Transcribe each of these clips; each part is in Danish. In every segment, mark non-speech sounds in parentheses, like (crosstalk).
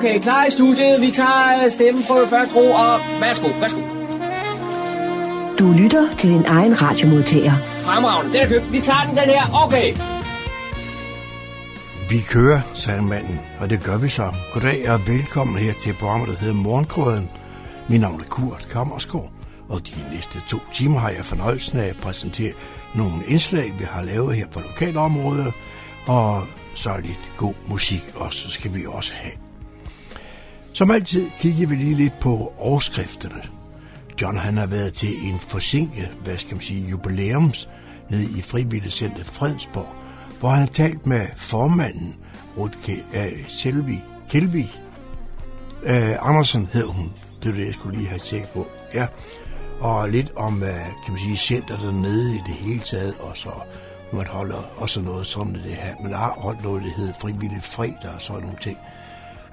Okay, klar i studiet. Vi tager øh, stemmen på første ro, og værsgo, værsgo. Du lytter til din egen radiomodtager. Fremragende, den er købt. Vi tager den, den her. Okay. Vi kører, sagde manden, og det gør vi så. Goddag og velkommen her til programmet, der hedder Morgenkrøden. Mit navn er Kurt Kammersgaard, og de næste to timer har jeg fornøjelsen af at præsentere nogle indslag, vi har lavet her på lokalområdet, og så lidt god musik også, skal vi også have. Som altid kigger vi lige lidt på overskrifterne. John han har været til en forsinket, hvad skal man sige, jubilæums nede i Frivilligcenter Fredensborg, hvor han har talt med formanden, Rutke uh, øh, Selvi, Kelvi. Uh, Andersen hed hun. Det er det, jeg skulle lige have tjekket på. Ja. Og lidt om, uh, kan man sige, center dernede i det hele taget, og så man holder også noget som det her. Man har holdt noget, der hedder frivillig fredag og sådan nogle ting.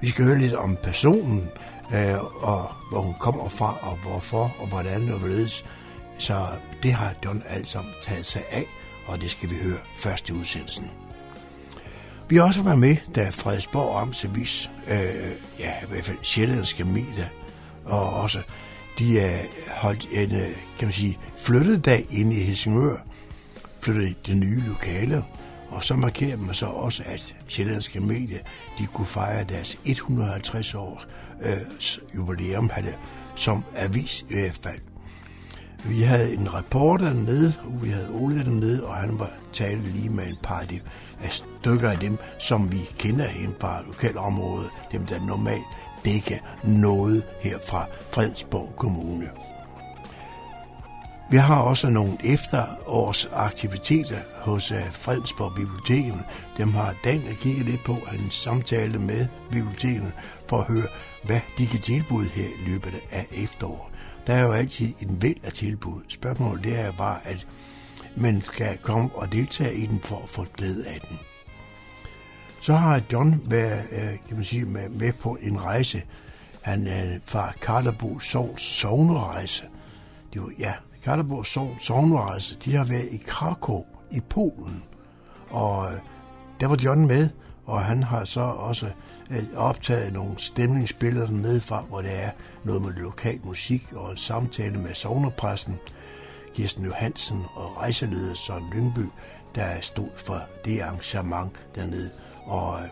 Vi skal høre lidt om personen, øh, og hvor hun kommer fra, og hvorfor, og hvordan og hvorledes. Så det har John alt sammen taget sig af, og det skal vi høre først i udsendelsen. Vi har også været med, da Frederiksborg Amtsavis, øh, ja, i hvert fald sjællandske medier, og også de er holdt en, øh, kan man sige, flyttet dag inde i Helsingør, flyttet i det nye lokale, og så markerer man så også, at sjællandske medier, de kunne fejre deres 150 år øh, jubilæum, havde, som avis i hvert fald. Vi havde en reporter med, og vi havde Ole dernede, og han var tale lige med en par af, de, af stykker af dem, som vi kender hen fra lokalområdet, dem der normalt dækker noget her fra Fredensborg Kommune. Vi har også nogle efterårsaktiviteter hos øh, Fredensborg Biblioteket. Dem har Dan kigget lidt på, en samtale med biblioteket for at høre, hvad de kan tilbyde her i løbet af efteråret. Der er jo altid en væld af tilbud. Spørgsmålet det er bare, at man skal komme og deltage i den for at få glæde af den. Så har John været øh, kan man sige, med på en rejse. Han er fra Karlebo Sovns sovnerejse. Det var, ja, Skanderborg Sogn, Sognrejse, de har været i Krakow i Polen. Og øh, der var John med, og han har så også øh, optaget nogle stemningsbilleder dernede fra, hvor der er noget med lokal musik og en samtale med sovnerpræsten, Kirsten Johansen og rejseleder Søren Lyngby, der stod for det arrangement dernede. Og øh,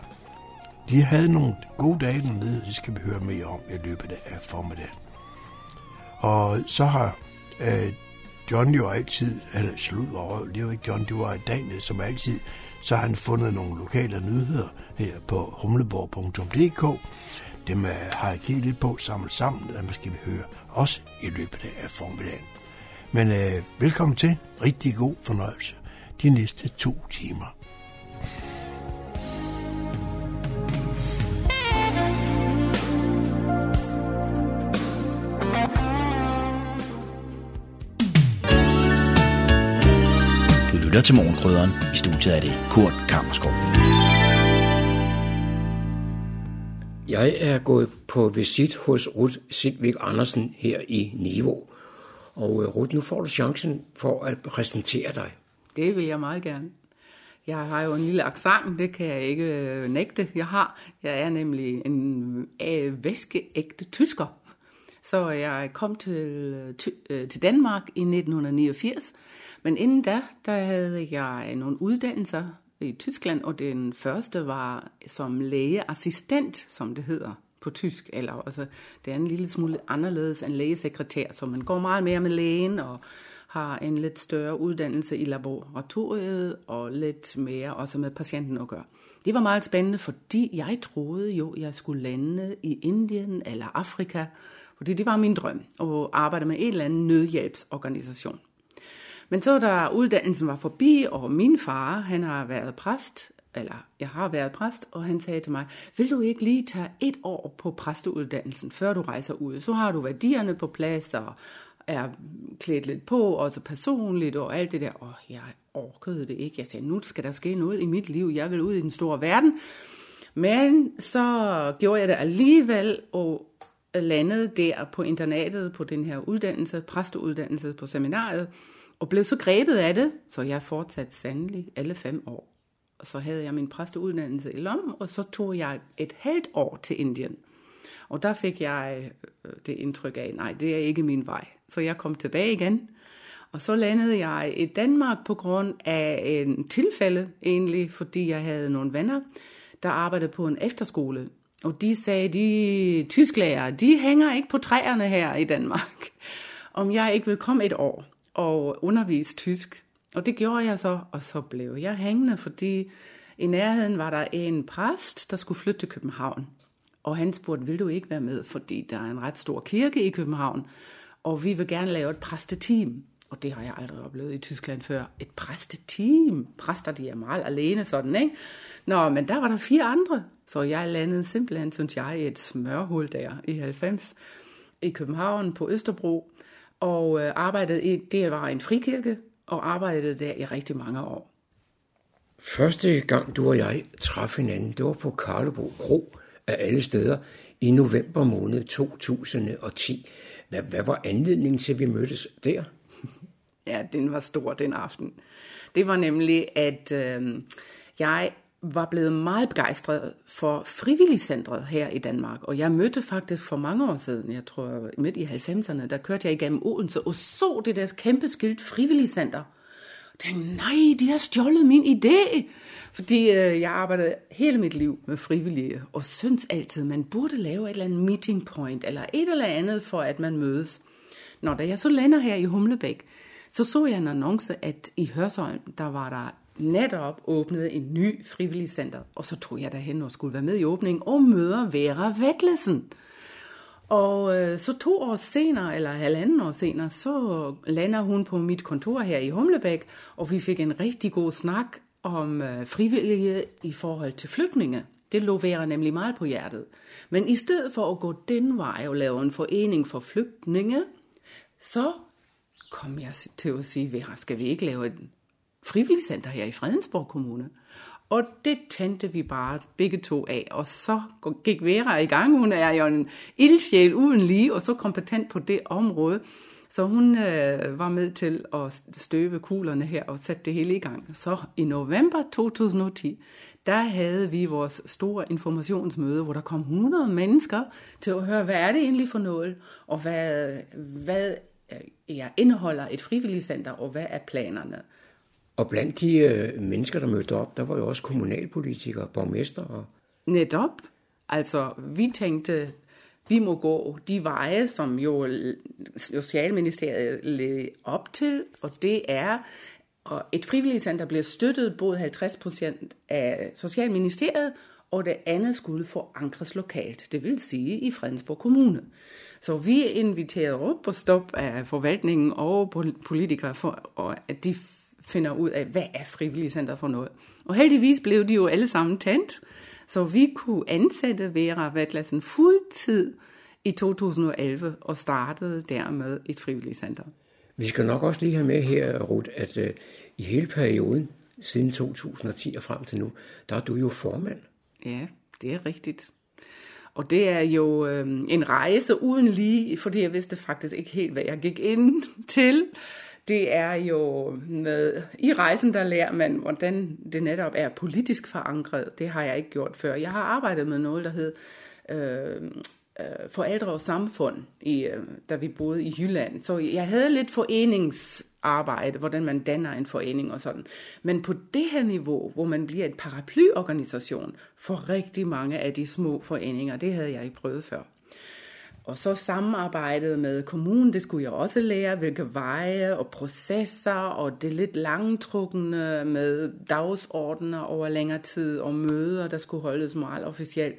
de havde nogle gode dage dernede, det skal vi høre mere om i løbet af formiddagen. Og så har øh, John jo altid, eller slut over, det var ikke John, det var Daniel, som altid, så har han fundet nogle lokale nyheder her på humleborg.dk. Dem øh, har jeg kigget lidt på, samlet sammen, og skal vi høre også i løbet af formiddagen. Men øh, velkommen til. Rigtig god fornøjelse de næste to timer. Lytter til Morgenkrydderen. I studiet er det Kurt Kammerskov. Jeg er gået på visit hos Ruth Sidvig Andersen her i Niveau. Og Ruth, nu får du chancen for at præsentere dig. Det vil jeg meget gerne. Jeg har jo en lille accent, det kan jeg ikke nægte, jeg har. Jeg er nemlig en væskeægte tysker. Så jeg kom til, til Danmark i 1989, men inden da, der havde jeg øh, nogle uddannelser i Tyskland, og den første var som lægeassistent, som det hedder på tysk. Eller, altså, det er en lille smule anderledes end lægesekretær, så man går meget mere med lægen og har en lidt større uddannelse i laboratoriet og lidt mere også med patienten at gøre. Det var meget spændende, fordi jeg troede jo, jeg skulle lande i Indien eller Afrika, fordi det var min drøm at arbejde med en eller anden nødhjælpsorganisation. Men så da uddannelsen var forbi, og min far, han har været præst, eller jeg har været præst, og han sagde til mig, vil du ikke lige tage et år på præsteuddannelsen, før du rejser ud? Så har du værdierne på plads, og er klædt lidt på, og så personligt, og alt det der. Og jeg orkede det ikke. Jeg sagde, nu skal der ske noget i mit liv. Jeg vil ud i den store verden. Men så gjorde jeg det alligevel, og landede der på internatet på den her uddannelse, præsteuddannelse på seminariet, og blev så grebet af det, så jeg fortsat sandelig alle fem år. Og så havde jeg min præsteuddannelse i Lom, og så tog jeg et halvt år til Indien. Og der fik jeg øh, det indtryk af, nej, det er ikke min vej. Så jeg kom tilbage igen, og så landede jeg i Danmark på grund af en tilfælde egentlig, fordi jeg havde nogle venner, der arbejdede på en efterskole. Og de sagde, de tysklærer, de hænger ikke på træerne her i Danmark. Om jeg ikke vil komme et år og undervise tysk. Og det gjorde jeg så, og så blev jeg hængende, fordi i nærheden var der en præst, der skulle flytte til København. Og han spurgte, vil du ikke være med, fordi der er en ret stor kirke i København, og vi vil gerne lave et præsteteam. Og det har jeg aldrig oplevet i Tyskland før. Et præsteteam. Præster, de er meget alene sådan, ikke? Nå, men der var der fire andre. Så jeg landede simpelthen, synes jeg, i et smørhul der i 90 i København på Østerbro. Og øh, arbejdede i, det var en frikirke, og arbejdede der i rigtig mange år. Første gang du og jeg traf hinanden, det var på Karlebo Kro af alle steder i november måned 2010. Hvad, hvad var anledningen til, at vi mødtes der? Ja, den var stor den aften. Det var nemlig, at øh, jeg var blevet meget begejstret for frivilligcentret her i Danmark. Og jeg mødte faktisk for mange år siden, jeg tror midt i 90'erne, der kørte jeg igennem Odense og så det der kæmpe skilt frivilligcenter. Og tænkte, nej, de har stjålet min idé. Fordi øh, jeg arbejdede hele mit liv med frivillige, og synes altid, man burde lave et eller andet meeting point, eller et eller andet for, at man mødes. Når da jeg så lander her i Humlebæk, så så jeg en annonce, at i Hørsholm, der var der netop åbnede en ny frivillig center, og så tog jeg derhen og skulle være med i åbningen og møder Vera Vettlesen. Og øh, så to år senere, eller halvanden år senere, så lander hun på mit kontor her i Humlebæk, og vi fik en rigtig god snak om øh, frivillige i forhold til flygtninge. Det lå Vera nemlig meget på hjertet. Men i stedet for at gå den vej og lave en forening for flygtninge, så kom jeg til at sige, Vera, skal vi ikke lave en frivilligcenter her i Fredensborg Kommune? Og det tændte vi bare begge to af, og så gik Vera i gang. Hun er jo en ildsjæl uden lige, og så kompetent på det område. Så hun øh, var med til at støbe kuglerne her og sætte det hele i gang. Så i november 2010, der havde vi vores store informationsmøde, hvor der kom 100 mennesker til at høre, hvad er det egentlig for noget, og hvad, hvad øh, ja, indeholder et frivilligcenter, og hvad er planerne? Og blandt de øh, mennesker, der mødte op, der var jo også kommunalpolitikere, borgmester. Og... Netop. Altså, vi tænkte, vi må gå de veje, som jo Socialministeriet led op til, og det er, at et frivilligcenter bliver støttet både 50 procent af Socialministeriet, og det andet skulle forankres lokalt, det vil sige i Fredensborg Kommune. Så vi inviterede op på stop af forvaltningen og politikere, for at de finder ud af, hvad er frivilligcenter for noget. Og heldigvis blev de jo alle sammen tændt, så vi kunne ansætte Vera Vatlassen fuldtid i 2011 og startede dermed et frivilligcenter. Vi skal nok også lige have med her, Ruth, at uh, i hele perioden, siden 2010 og frem til nu, der er du jo formand. Ja, det er rigtigt. Og det er jo øh, en rejse uden lige, fordi jeg vidste faktisk ikke helt, hvad jeg gik ind til. Det er jo med, i rejsen, der lærer man, hvordan det netop er politisk forankret. Det har jeg ikke gjort før. Jeg har arbejdet med noget, der hed øh, øh, forældre og samfund, i, øh, da vi boede i Jylland. Så jeg havde lidt foreningsarbejde, hvordan man danner en forening og sådan. Men på det her niveau, hvor man bliver en paraplyorganisation for rigtig mange af de små foreninger, det havde jeg ikke prøvet før. Og så samarbejdet med kommunen, det skulle jeg også lære, hvilke veje og processer, og det lidt langtrukne med dagsordner over længere tid, og møder, der skulle holdes meget officielt.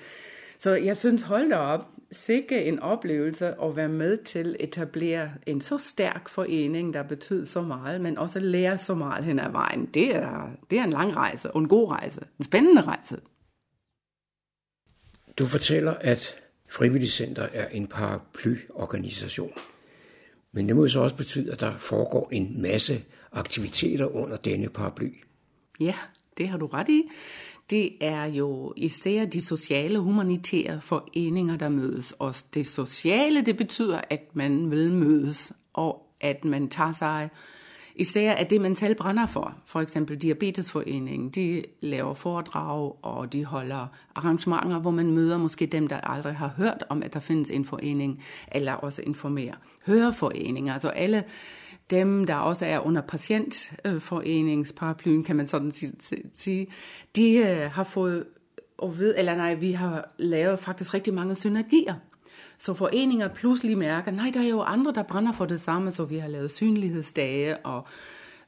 Så jeg synes, hold da op, sikke en oplevelse at være med til at etablere en så stærk forening, der betyder så meget, men også lære så meget hen ad vejen. Det er, det er en lang rejse, og en god rejse, en spændende rejse. Du fortæller, at Frivilligcenter er en paraplyorganisation. Men det må så også betyde, at der foregår en masse aktiviteter under denne paraply. Ja, det har du ret i. Det er jo især de sociale humanitære foreninger, der mødes. Og det sociale, det betyder, at man vil mødes, og at man tager sig især af det, man selv brænder for. For eksempel Diabetesforeningen, de laver foredrag, og de holder arrangementer, hvor man møder måske dem, der aldrig har hørt om, at der findes en forening, eller også informerer. Høreforeninger, altså alle dem, der også er under patientforeningsparaplyen, kan man sådan sige, de øh, har fået og ved, eller nej, vi har lavet faktisk rigtig mange synergier. Så foreninger pludselig mærker, nej, der er jo andre, der brænder for det samme, så vi har lavet synlighedsdage og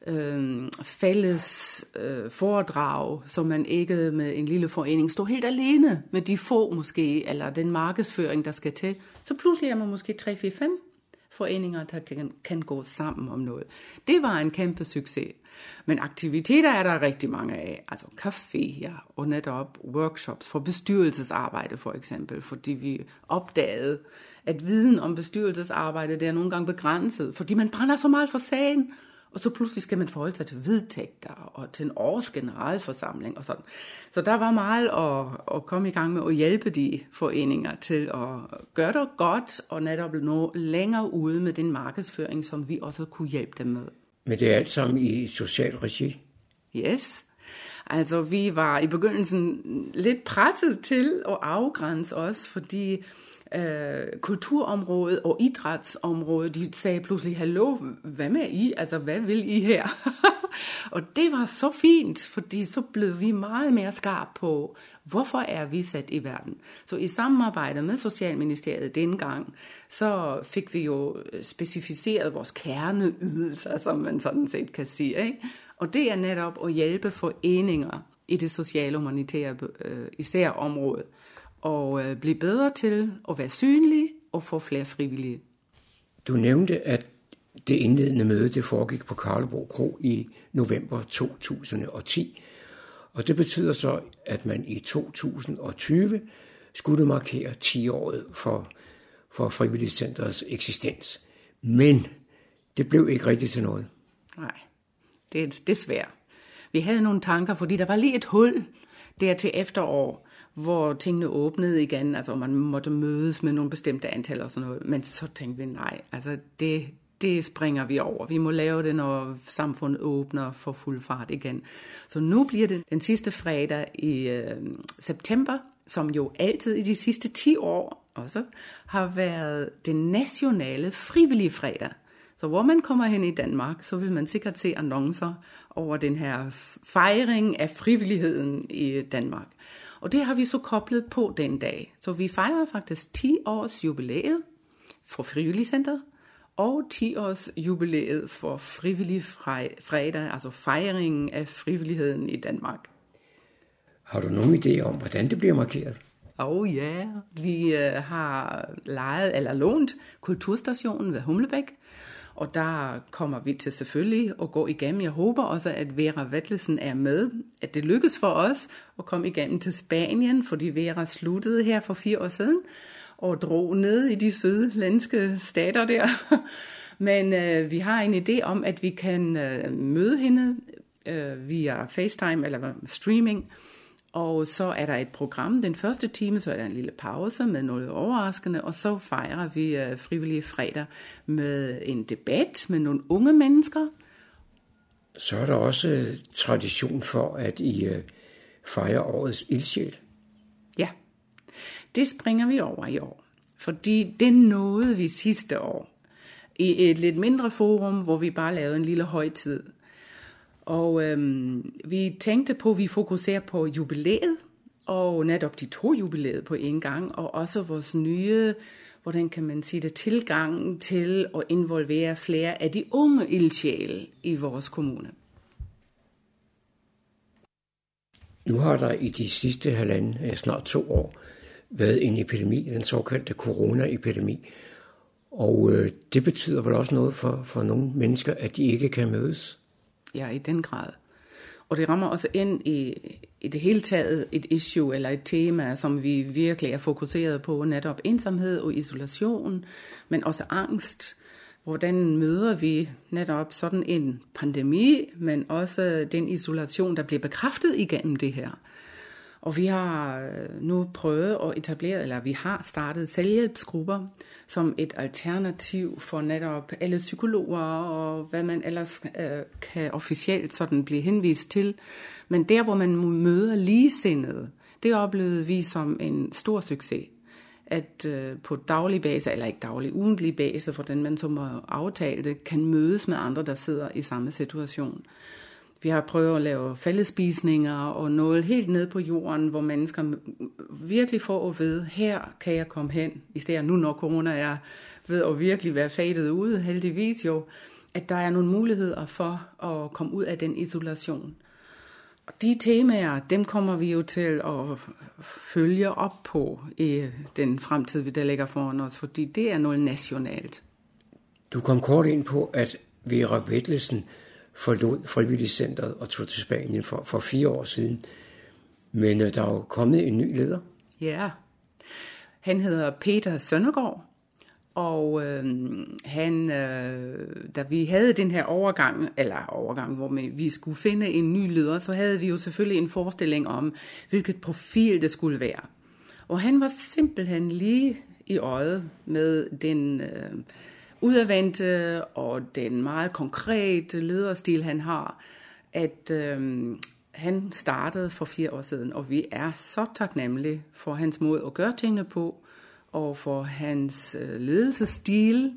øh, fælles øh, foredrag, så man ikke med en lille forening står helt alene med de få måske, eller den markedsføring, der skal til. Så pludselig er man måske 3, 4, 5 foreninger, der kan, kan gå sammen om noget. Det var en kæmpe succes. Men aktiviteter er der rigtig mange af. Altså caféer og netop workshops for bestyrelsesarbejde for eksempel, fordi vi opdagede, at viden om bestyrelsesarbejde det er nogle gange begrænset, fordi man brænder så meget for sagen, og så pludselig skal man forholde sig til vedtægter og til en års generalforsamling og sådan. Så der var meget at, at komme i gang med at hjælpe de foreninger til at gøre det godt og netop nå længere ude med den markedsføring, som vi også kunne hjælpe dem med. Men det er alt sammen i social regi? Yes. Altså, vi var i begyndelsen lidt presset til at afgrænse os, fordi øh, kulturområdet og idrætsområdet, de sagde pludselig, hallo, hvad med I? Altså, hvad vil I her? (laughs) og det var så fint, fordi så blev vi meget mere skarp på, hvorfor er vi sat i verden. Så i samarbejde med Socialministeriet dengang, så fik vi jo øh, specificeret vores kerneydelser, som man sådan set kan sige. Ikke? Og det er netop at hjælpe foreninger i det sociale humanitære øh, især område og øh, blive bedre til at være synlige og få flere frivillige. Du nævnte, at det indledende møde det foregik på Karlebo Kro i november 2010. Og det betyder så, at man i 2020 skulle markere 10-året for, for Frivilligcenterets eksistens. Men det blev ikke rigtigt til noget. Nej, det er desværre. Vi havde nogle tanker, fordi der var lige et hul der til efterår, hvor tingene åbnede igen, altså man måtte mødes med nogle bestemte antal og sådan noget. Men så tænkte vi, nej, altså det, det springer vi over. Vi må lave det, når samfundet åbner for fuld fart igen. Så nu bliver det den sidste fredag i øh, september, som jo altid i de sidste 10 år også har været den nationale frivillige fredag. Så hvor man kommer hen i Danmark, så vil man sikkert se annoncer over den her fejring af frivilligheden i Danmark. Og det har vi så koblet på den dag. Så vi fejrer faktisk 10 års jubilæet for Frivilligcenter, og 10 års jubilæet for Frivillig Fredag, altså fejringen af frivilligheden i Danmark. Har du nogen idé om, hvordan det bliver markeret? Oh ja, yeah. vi uh, har lejet eller lånt kulturstationen ved Humlebæk, og der kommer vi til selvfølgelig at gå igennem. Jeg håber også, at Vera Vettelsen er med, at det lykkes for os at komme igennem til Spanien, fordi Vera sluttede her for fire år siden og drog ned i de sydlandske stater der. (laughs) Men øh, vi har en idé om, at vi kan øh, møde hende øh, via FaceTime eller streaming, og så er der et program. Den første time, så er der en lille pause med noget overraskende, og så fejrer vi uh, frivillige fredag med en debat med nogle unge mennesker. Så er der også tradition for, at I uh, fejrer årets ildsjæl. Ja, det springer vi over i år. Fordi det nåede vi sidste år i et lidt mindre forum, hvor vi bare lavede en lille højtid og øhm, vi tænkte på, at vi fokuserer på jubilæet, og netop de to jubilæet på en gang, og også vores nye, hvordan kan man sige det, tilgang til at involvere flere af de unge ildsjæle i vores kommune. Nu har der i de sidste halvanden, snart to år, været en epidemi, den såkaldte coronaepidemi. Og øh, det betyder vel også noget for, for nogle mennesker, at de ikke kan mødes? Ja, i den grad. Og det rammer også ind i, i det hele taget et issue eller et tema, som vi virkelig er fokuseret på, netop ensomhed og isolation, men også angst. Hvordan møder vi netop sådan en pandemi, men også den isolation, der bliver bekræftet igennem det her. Og vi har øh, nu prøvet at etablere, eller vi har startet selvhjælpsgrupper som et alternativ for netop alle psykologer og hvad man ellers øh, kan officielt sådan blive henvist til. Men der, hvor man møder ligesindede, det oplevede vi som en stor succes at øh, på daglig basis, eller ikke daglig, ugentlig basis, hvordan man så må aftale det, kan mødes med andre, der sidder i samme situation. Vi har prøvet at lave fællespisninger og noget helt ned på jorden, hvor mennesker virkelig får at vide, her kan jeg komme hen, i stedet nu når corona er ved at virkelig være fadet ude, heldigvis jo, at der er nogle muligheder for at komme ud af den isolation. Og de temaer, dem kommer vi jo til at følge op på i den fremtid, der ligger foran os, fordi det er noget nationalt. Du kom kort ind på, at Vera Vettelsen forlod Frivilligcenteret og tog til Spanien for, for fire år siden. Men øh, der er jo kommet en ny leder. Ja, han hedder Peter Søndergaard, og øh, han, øh, da vi havde den her overgang, eller overgang, hvor vi skulle finde en ny leder, så havde vi jo selvfølgelig en forestilling om, hvilket profil det skulle være. Og han var simpelthen lige i øjet med den øh, udadvendte og den meget konkrete lederstil, han har, at øh, han startede for fire år siden, og vi er så taknemmelige for hans måde at gøre tingene på, og for hans øh, ledelsesstil,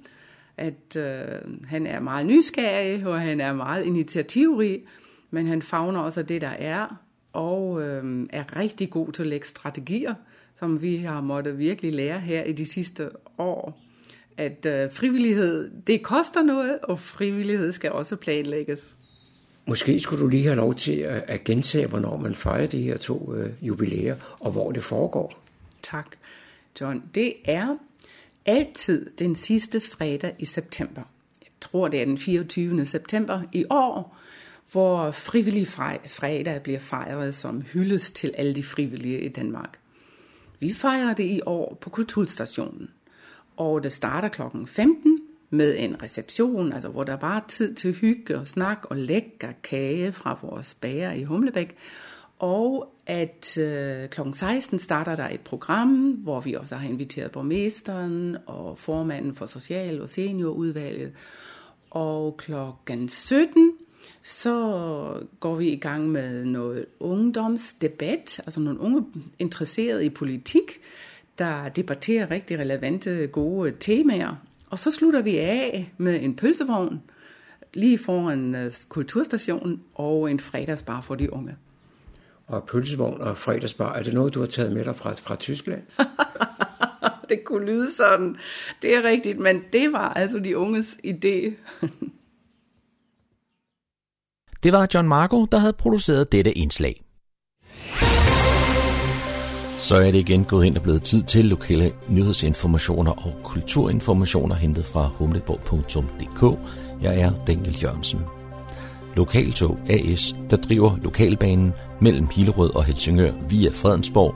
at øh, han er meget nysgerrig, og han er meget initiativrig, men han fagner også det, der er, og øh, er rigtig god til at lægge strategier, som vi har måttet virkelig lære her i de sidste år. At øh, frivillighed, det koster noget, og frivillighed skal også planlægges. Måske skulle du lige have lov til at, at gentage, hvornår man fejrer de her to øh, jubilæer, og hvor det foregår. Tak. John, det er altid den sidste fredag i september. Jeg tror, det er den 24. september i år, hvor frivillig fredag bliver fejret som hyldes til alle de frivillige i Danmark. Vi fejrer det i år på Kulturstationen, og det starter klokken 15 med en reception, altså hvor der bare er tid til hygge og snak og lækker kage fra vores bager i Humlebæk, og at øh, kl. 16 starter der et program, hvor vi også har inviteret borgmesteren og formanden for Social- og Seniorudvalget. Og klokken 17, så går vi i gang med noget ungdomsdebat, altså nogle unge interesserede i politik, der debatterer rigtig relevante, gode temaer. Og så slutter vi af med en pølsevogn lige foran øh, kulturstationen og en fredagsbar for de unge og pølsevogn og fredagsbar. Er det noget, du har taget med dig fra, fra Tyskland? (laughs) det kunne lyde sådan. Det er rigtigt, men det var altså de unges idé. det var John Marco, der havde produceret dette indslag. Så er det igen gået ind og blevet tid til lokale nyhedsinformationer og kulturinformationer hentet fra humleborg.dk. Jeg er Daniel Jørgensen. Lokaltog AS, der driver lokalbanen mellem Hillerød og Helsingør via Fredensborg,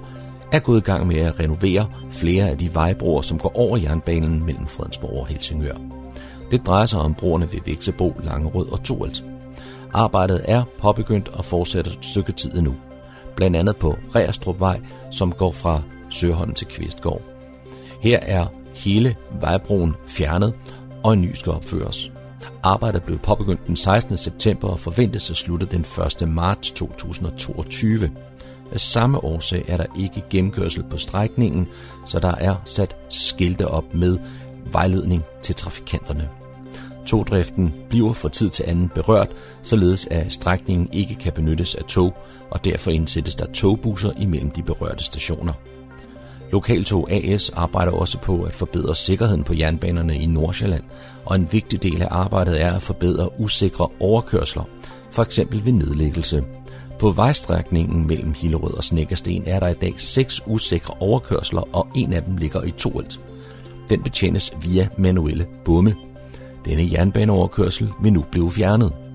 er gået i gang med at renovere flere af de vejbroer, som går over jernbanen mellem Fredensborg og Helsingør. Det drejer sig om broerne ved Væksebo, Langerød og Toalt. Arbejdet er påbegyndt og fortsætter et stykke tid endnu. Blandt andet på Reerstrupvej, som går fra Søholm til Kvistgård. Her er hele vejbroen fjernet, og en ny skal opføres. Arbejdet blev påbegyndt den 16. september og forventes at slutte den 1. marts 2022. Af samme årsag er der ikke gennemkørsel på strækningen, så der er sat skilte op med vejledning til trafikanterne. Togdriften bliver fra tid til anden berørt, således at strækningen ikke kan benyttes af tog, og derfor indsættes der togbusser imellem de berørte stationer. Lokaltog AS arbejder også på at forbedre sikkerheden på jernbanerne i Nordsjælland, og en vigtig del af arbejdet er at forbedre usikre overkørsler, for eksempel ved nedlæggelse. På vejstrækningen mellem Hillerød og Snækkersten er der i dag seks usikre overkørsler, og en af dem ligger i Torelt. Den betjenes via manuelle bomme. Denne jernbaneoverkørsel vil nu blive fjernet.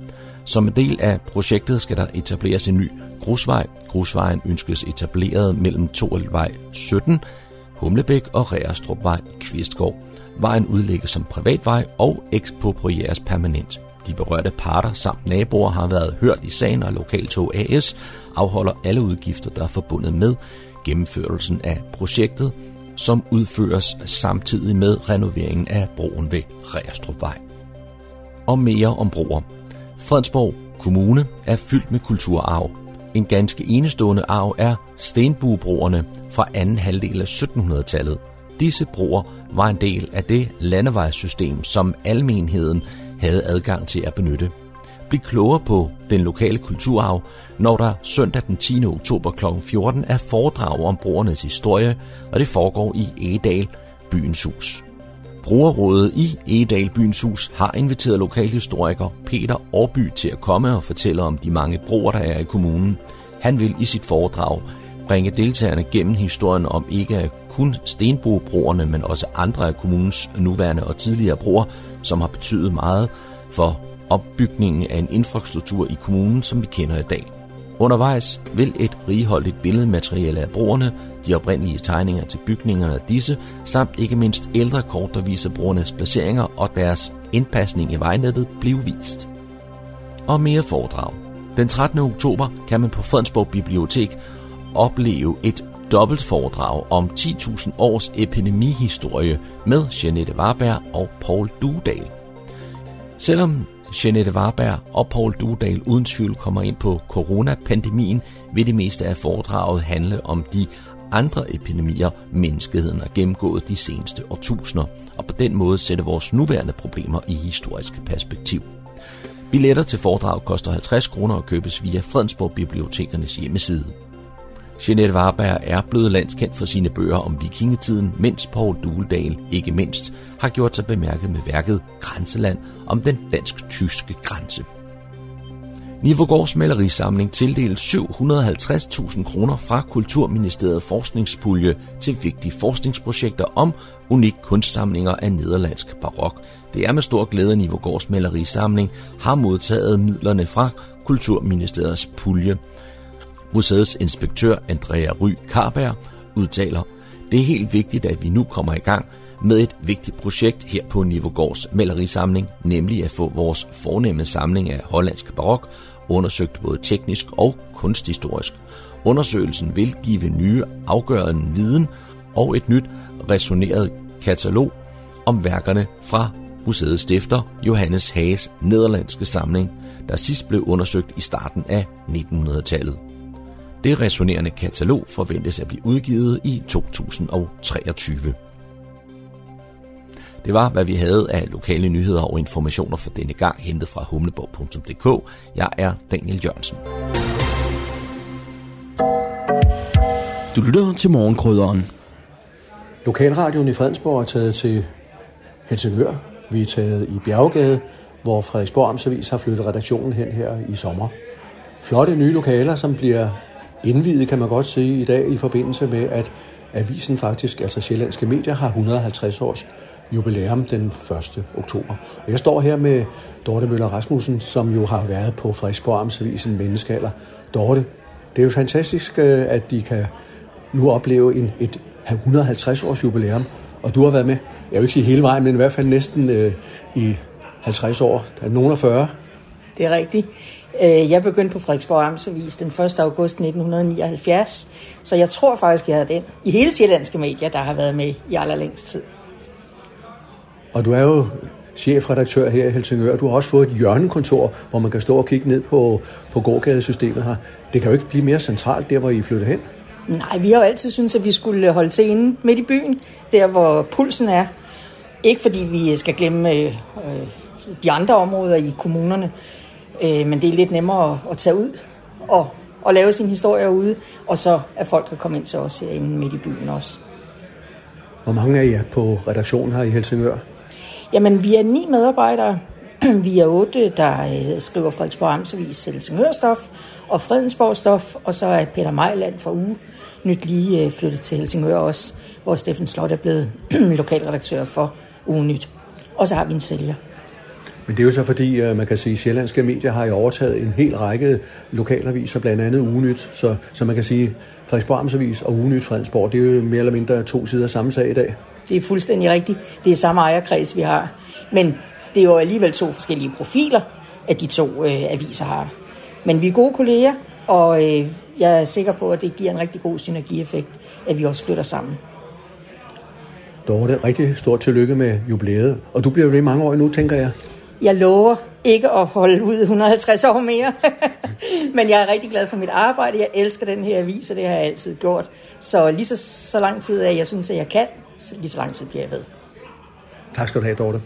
Som en del af projektet skal der etableres en ny grusvej. Grusvejen ønskes etableret mellem Torelvej 17, Humlebæk og Reerstrupvej Kvistgård. Vejen udlægges som privatvej og eksproprieres permanent. De berørte parter samt naboer har været hørt i sagen, og Lokaltog AS afholder alle udgifter, der er forbundet med gennemførelsen af projektet, som udføres samtidig med renoveringen af broen ved Rærestrupvej. Og mere om broer. Fredensborg Kommune er fyldt med kulturarv. En ganske enestående arv er stenbuebroerne fra anden halvdel af 1700-tallet. Disse broer var en del af det landevejssystem, som almenheden havde adgang til at benytte. Bliv klogere på den lokale kulturarv, når der søndag den 10. oktober kl. 14 er foredrag om broernes historie, og det foregår i Egedal, byens hus. Brugerrådet i Egedal Byens Hus har inviteret lokalhistoriker Peter Årby til at komme og fortælle om de mange broer, der er i kommunen. Han vil i sit foredrag bringe deltagerne gennem historien om ikke kun Stenbobroerne, men også andre af kommunens nuværende og tidligere broer, som har betydet meget for opbygningen af en infrastruktur i kommunen, som vi kender i dag. Undervejs vil et righoldigt billedmateriale af broerne, de oprindelige tegninger til bygningerne af disse, samt ikke mindst ældre kort, der viser broernes placeringer og deres indpasning i vejnettet blive vist. Og mere foredrag. Den 13. oktober kan man på Fredensborg Bibliotek opleve et dobbelt foredrag om 10.000 års epidemihistorie med Jeanette Warberg og Paul Dudal. Selvom Jeanette Warberg og Paul Dudal uden tvivl kommer ind på coronapandemien, vil det meste af foredraget handle om de andre epidemier, menneskeheden har gennemgået de seneste årtusinder, og på den måde sætte vores nuværende problemer i historisk perspektiv. Billetter til foredrag koster 50 kroner og købes via Fredensborg Bibliotekernes hjemmeside. Jeanette Warberg er blevet landskendt for sine bøger om vikingetiden, mens Paul Dueldal ikke mindst har gjort sig bemærket med værket Grænseland om den dansk-tyske grænse. Nivogårds malerisamling tildeles 750.000 kroner fra Kulturministeriet forskningspulje til vigtige forskningsprojekter om unik kunstsamlinger af nederlandsk barok. Det er med stor glæde, at Nivogårds malerisamling har modtaget midlerne fra Kulturministeriets pulje. Museets inspektør Andrea Ry Karberg udtaler, det er helt vigtigt, at vi nu kommer i gang med et vigtigt projekt her på Nivogårds malerisamling, nemlig at få vores fornemme samling af hollandsk barok undersøgt både teknisk og kunsthistorisk. Undersøgelsen vil give nye afgørende viden og et nyt resoneret katalog om værkerne fra museets stifter Johannes Hages nederlandske samling, der sidst blev undersøgt i starten af 1900-tallet. Det resonerende katalog forventes at blive udgivet i 2023. Det var, hvad vi havde af lokale nyheder og informationer for denne gang, hentet fra humleborg.dk. Jeg er Daniel Jørgensen. Du lytter til morgenkrydderen. Lokalradioen i Fredensborg er taget til Helsingør. Vi er taget i Bjergegade, hvor Frederiksborg Amtsavis har flyttet redaktionen hen her i sommer. Flotte nye lokaler, som bliver indvidet, kan man godt sige, i dag i forbindelse med, at avisen faktisk, altså Sjællandske Medier, har 150 års jubilæum den 1. oktober. Og jeg står her med Dorte Møller Rasmussen, som jo har været på Frederiksborg Amtsavisen Menneskealder. Dorte, det er jo fantastisk, øh, at de kan nu opleve en, et 150 års jubilæum, og du har været med, jeg vil ikke sige hele vejen, men i hvert fald næsten øh, i 50 år. Nogen af 40? Det er rigtigt. Øh, jeg begyndte på Frederiksborg Amtsavis den 1. august 1979, så jeg tror faktisk, jeg er den i hele sjællandske medier, der har været med i allerlængst tid. Og du er jo chefredaktør her i Helsingør. Du har også fået et hjørnekontor, hvor man kan stå og kigge ned på, på gågadesystemet her. Det kan jo ikke blive mere centralt der, hvor I flytter hen. Nej, vi har jo altid syntes, at vi skulle holde til inde midt i byen, der hvor pulsen er. Ikke fordi vi skal glemme øh, de andre områder i kommunerne, øh, men det er lidt nemmere at, at tage ud og, og lave sin historie ude, og så at folk kan komme ind til os herinde midt i byen også. Hvor mange er I på redaktionen her i Helsingør? Jamen, vi er ni medarbejdere. (clears throat) Vi er otte, der øh, skriver Frederiksborg Amtsavis Helsingør-stof og Fredensborg stof, og så er Peter Mejland fra uge nyt lige øh, flyttet til Helsingør også, hvor Steffen Slot er blevet (clears throat) lokalredaktør for uge nyt. Og så har vi en sælger. Men det er jo så fordi, øh, man kan sige, at sjællandske medier har jo overtaget en hel række lokalaviser, blandt andet Ugenyt. Så, så man kan sige, Frederiksborg Amtsavis og Ugenyt Fredensborg, det er jo mere eller mindre to sider samme sag i dag. Det er fuldstændig rigtigt. Det er samme ejerkreds, vi har. Men det er jo alligevel to forskellige profiler, at de to øh, aviser har. Men vi er gode kolleger, og øh, jeg er sikker på, at det giver en rigtig god synergieffekt, at vi også flytter sammen. Dorte, rigtig stort tillykke med jubilæet. Og du bliver jo det mange år nu, tænker jeg. Jeg lover ikke at holde ud 150 år mere. (laughs) Men jeg er rigtig glad for mit arbejde. Jeg elsker den her avis, og det har jeg altid gjort. Så lige så, så lang tid, at jeg synes, at jeg kan, så lige så lang tid bliver jeg ved. Tak skal du have, Dorte.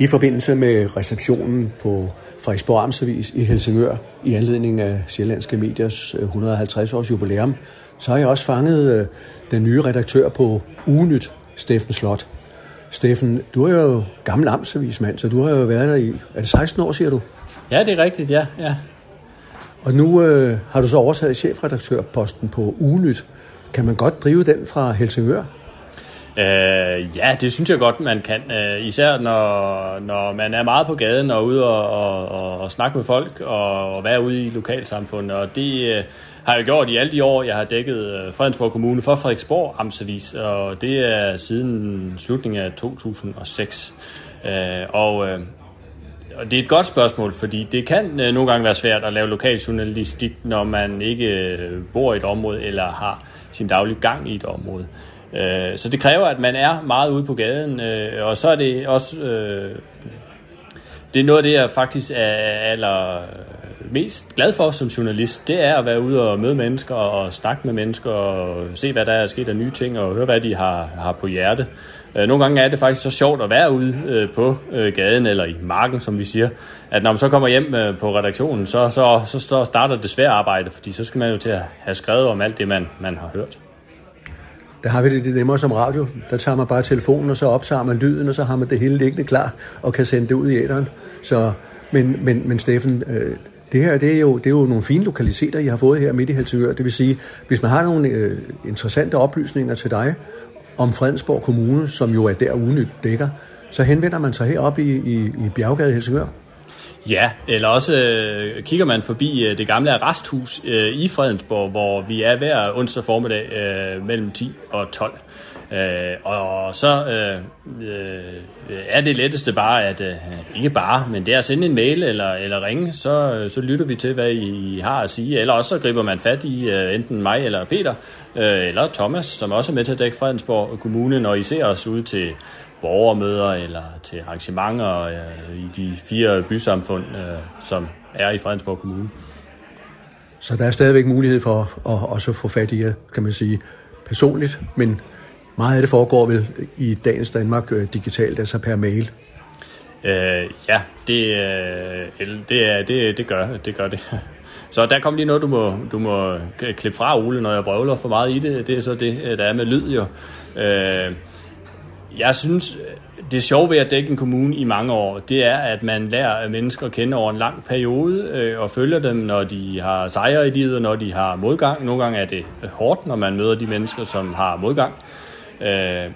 I forbindelse med receptionen på Frederiksborg Amtsavis i Helsingør i anledning af Sjællandske Mediers øh, 150 års jubilæum, så har jeg også fanget øh, den nye redaktør på Ugenyt, Steffen Slot. Steffen, du er jo gammel amtsavismand, så du har jo været der i, er det 16 år, siger du? Ja, det er rigtigt, ja. ja. Og nu øh, har du så overtaget chefredaktørposten på Ugenyt. Kan man godt drive den fra Helsingør? Øh, ja, det synes jeg godt, man kan. Øh, især når, når man er meget på gaden og ude og, og, og, og snakke med folk og, og være ude i lokalsamfundet. Og det øh, har jeg gjort i alle de år, jeg har dækket øh, Fredensborg Kommune for Frederiksborg Amtsavis. Og det er siden slutningen af 2006. Og... Øh, øh, og det er et godt spørgsmål, fordi det kan nogle gange være svært at lave lokaljournalistik, når man ikke bor i et område eller har sin daglige gang i et område. Så det kræver, at man er meget ude på gaden, og så er det også... Det er noget af det, jeg faktisk er aller mest glad for som journalist, det er at være ude og møde mennesker og snakke med mennesker og se, hvad der er sket af nye ting og høre, hvad de har, har på hjerte. Øh, nogle gange er det faktisk så sjovt at være ude øh, på øh, gaden eller i marken, som vi siger, at når man så kommer hjem på redaktionen, så, så, så starter det svære arbejde, fordi så skal man jo til at have skrevet om alt det, man, man har hørt. Der har vi det, det nemmere som radio. Der tager man bare telefonen, og så optager man lyden, og så har man det hele liggende klar, og kan sende det ud i æderen. Så, men, men, men Steffen, øh, det her det er, jo, det er jo nogle fine lokaliteter, I har fået her midt i Helsingør. Det vil sige, hvis man har nogle øh, interessante oplysninger til dig om Fredensborg Kommune, som jo er der ugenyt dækker, så henvender man sig herop i, i, i Bjerggade Helsingør. Ja, eller også øh, kigger man forbi øh, det gamle arresthus øh, i Fredensborg, hvor vi er hver onsdag formiddag øh, mellem 10 og 12. Øh, og så øh, øh, er det letteste bare, at øh, ikke bare, men det er at sende en mail eller, eller ringe, så, øh, så lytter vi til, hvad I har at sige. Eller også så griber man fat i øh, enten mig eller Peter, øh, eller Thomas, som også er med til at dække Fredensborg Kommune, når I ser os ud til borgermøder eller til arrangementer øh, i de fire bysamfund, øh, som er i Fredensborg Kommune. Så der er stadigvæk mulighed for at også få fat i jer, kan man sige, personligt, men meget af det foregår vel i dagens Danmark øh, digitalt, altså per mail. Øh, ja, det, øh, det, er, det, det, gør, det gør det. (laughs) Så der kom lige noget, du må, du må klippe fra, Ole, når jeg brøvler for meget i det. Det er så det, øh, der er med lyd jo. Øh, jeg synes, det sjove ved at dække en kommune i mange år, det er, at man lærer mennesker at kende over en lang periode øh, og følger dem, når de har sejre i livet og når de har modgang. Nogle gange er det hårdt, når man møder de mennesker, som har modgang. Øh,